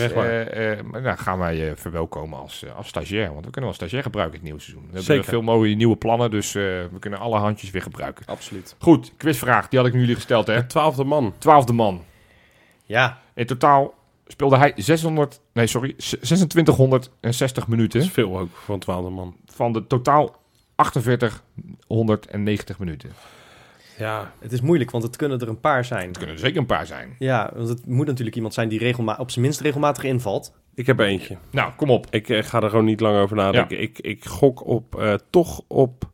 nou, gaan wij je verwelkomen als, als stagiair. Want we kunnen wel stagiair gebruiken in het nieuwe seizoen. We hebben Zeker. veel mooie nieuwe plannen. Dus we kunnen alle handjes weer gebruiken. Absoluut. Goed, quizvraag. Die had ik nu jullie gesteld. Hè? De twaalfde man. Twaalfde man. Ja, In totaal speelde hij 600, nee sorry, 2660 minuten Dat is veel ook voor een twaalfde man. van de totaal 4890 minuten. Ja, het is moeilijk, want het kunnen er een paar zijn. Het kunnen er zeker een paar zijn. Ja, want het moet natuurlijk iemand zijn die regelma op zijn minst regelmatig invalt. ik heb er eentje. Nou, kom op. Ik eh, ga er gewoon niet lang over nadenken. Ik, ik gok op, eh, toch op,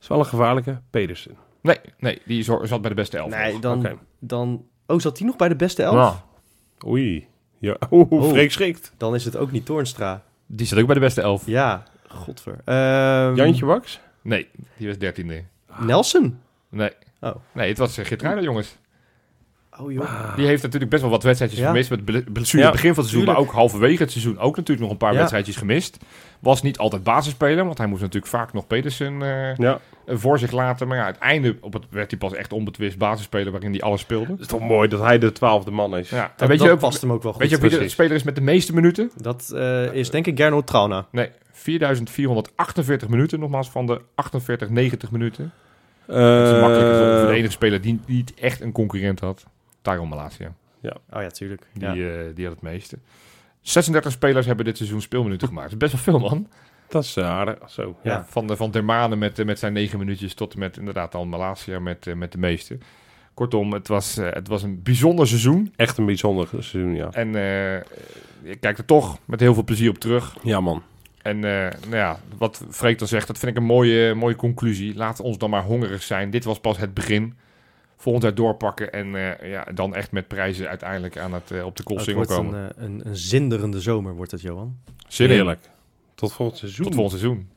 is wel een gevaarlijke, Pedersen. Nee, nee, die zat bij de beste elf. Nee, dan, dan... Oh, zat die nog bij de beste elf? Nou, Oei. Ja, <laughs> oeh, Oh. Freek schrikt. Dan is het ook niet Toornstra. die zat ook bij de beste elf. Ja, godver. Ehm, Jantje Wax? Nee, die was dertiende. Nelson? Nee. Oh. Nee, het was uh, Geertruida, jongens. Oh joh. Die heeft natuurlijk best wel wat wedstrijdjes Ja. gemist. Met ble- blessure Ja, in het begin van het seizoen, maar ook halverwege het seizoen ook natuurlijk nog een paar Ja. wedstrijdjes gemist. Was niet altijd basisspeler, want hij moest natuurlijk vaak nog Pedersen eh, Ja. voor zich laten. Maar ja, uiteindelijk op het, werd hij pas echt onbetwist basisspeler waarin hij alles speelde. Het is toch mooi dat hij de twaalfde man is. Ja. Dat, En weet dat je ook, past hem ook wel goed. weet je wie de speler is met de meeste minuten? Dat eh, is denk ik Gernot Trauna. Nee, 4448 minuten, nogmaals van de 48, 90 minuten. Eh, Dat is makkelijk is ongeveer de enige speler die niet echt een concurrent had. Tyron Malasia. Oh ja, tuurlijk. Die, Ja. eh, die had het meeste. 36 spelers hebben dit seizoen speelminuten gemaakt. Dat is best wel veel, man. Dat is eh, aardig. Zo, ja. Ja. Van, de, van met, eh, met zijn negen minuutjes tot en met inderdaad dan Malasia met, eh, met de meeste. Kortom, het was, eh, het was een bijzonder seizoen. Echt een bijzonder seizoen, ja. En eh, ik kijk er toch met heel veel plezier op terug. Ja, man. En eh, nou ja, wat Freek dan zegt, dat vind ik een mooie, mooie conclusie. Laat ons dan maar hongerig zijn. Dit was pas het begin. Volgend jaar doorpakken en eh, ja, dan echt met prijzen uiteindelijk aan het, eh, op de Het koolsingel wordt komen. een, eh, een, een zinderende zomer, wordt het, Johan. Zin in. Heerlijk. Tot volgend seizoen. Tot volgend seizoen.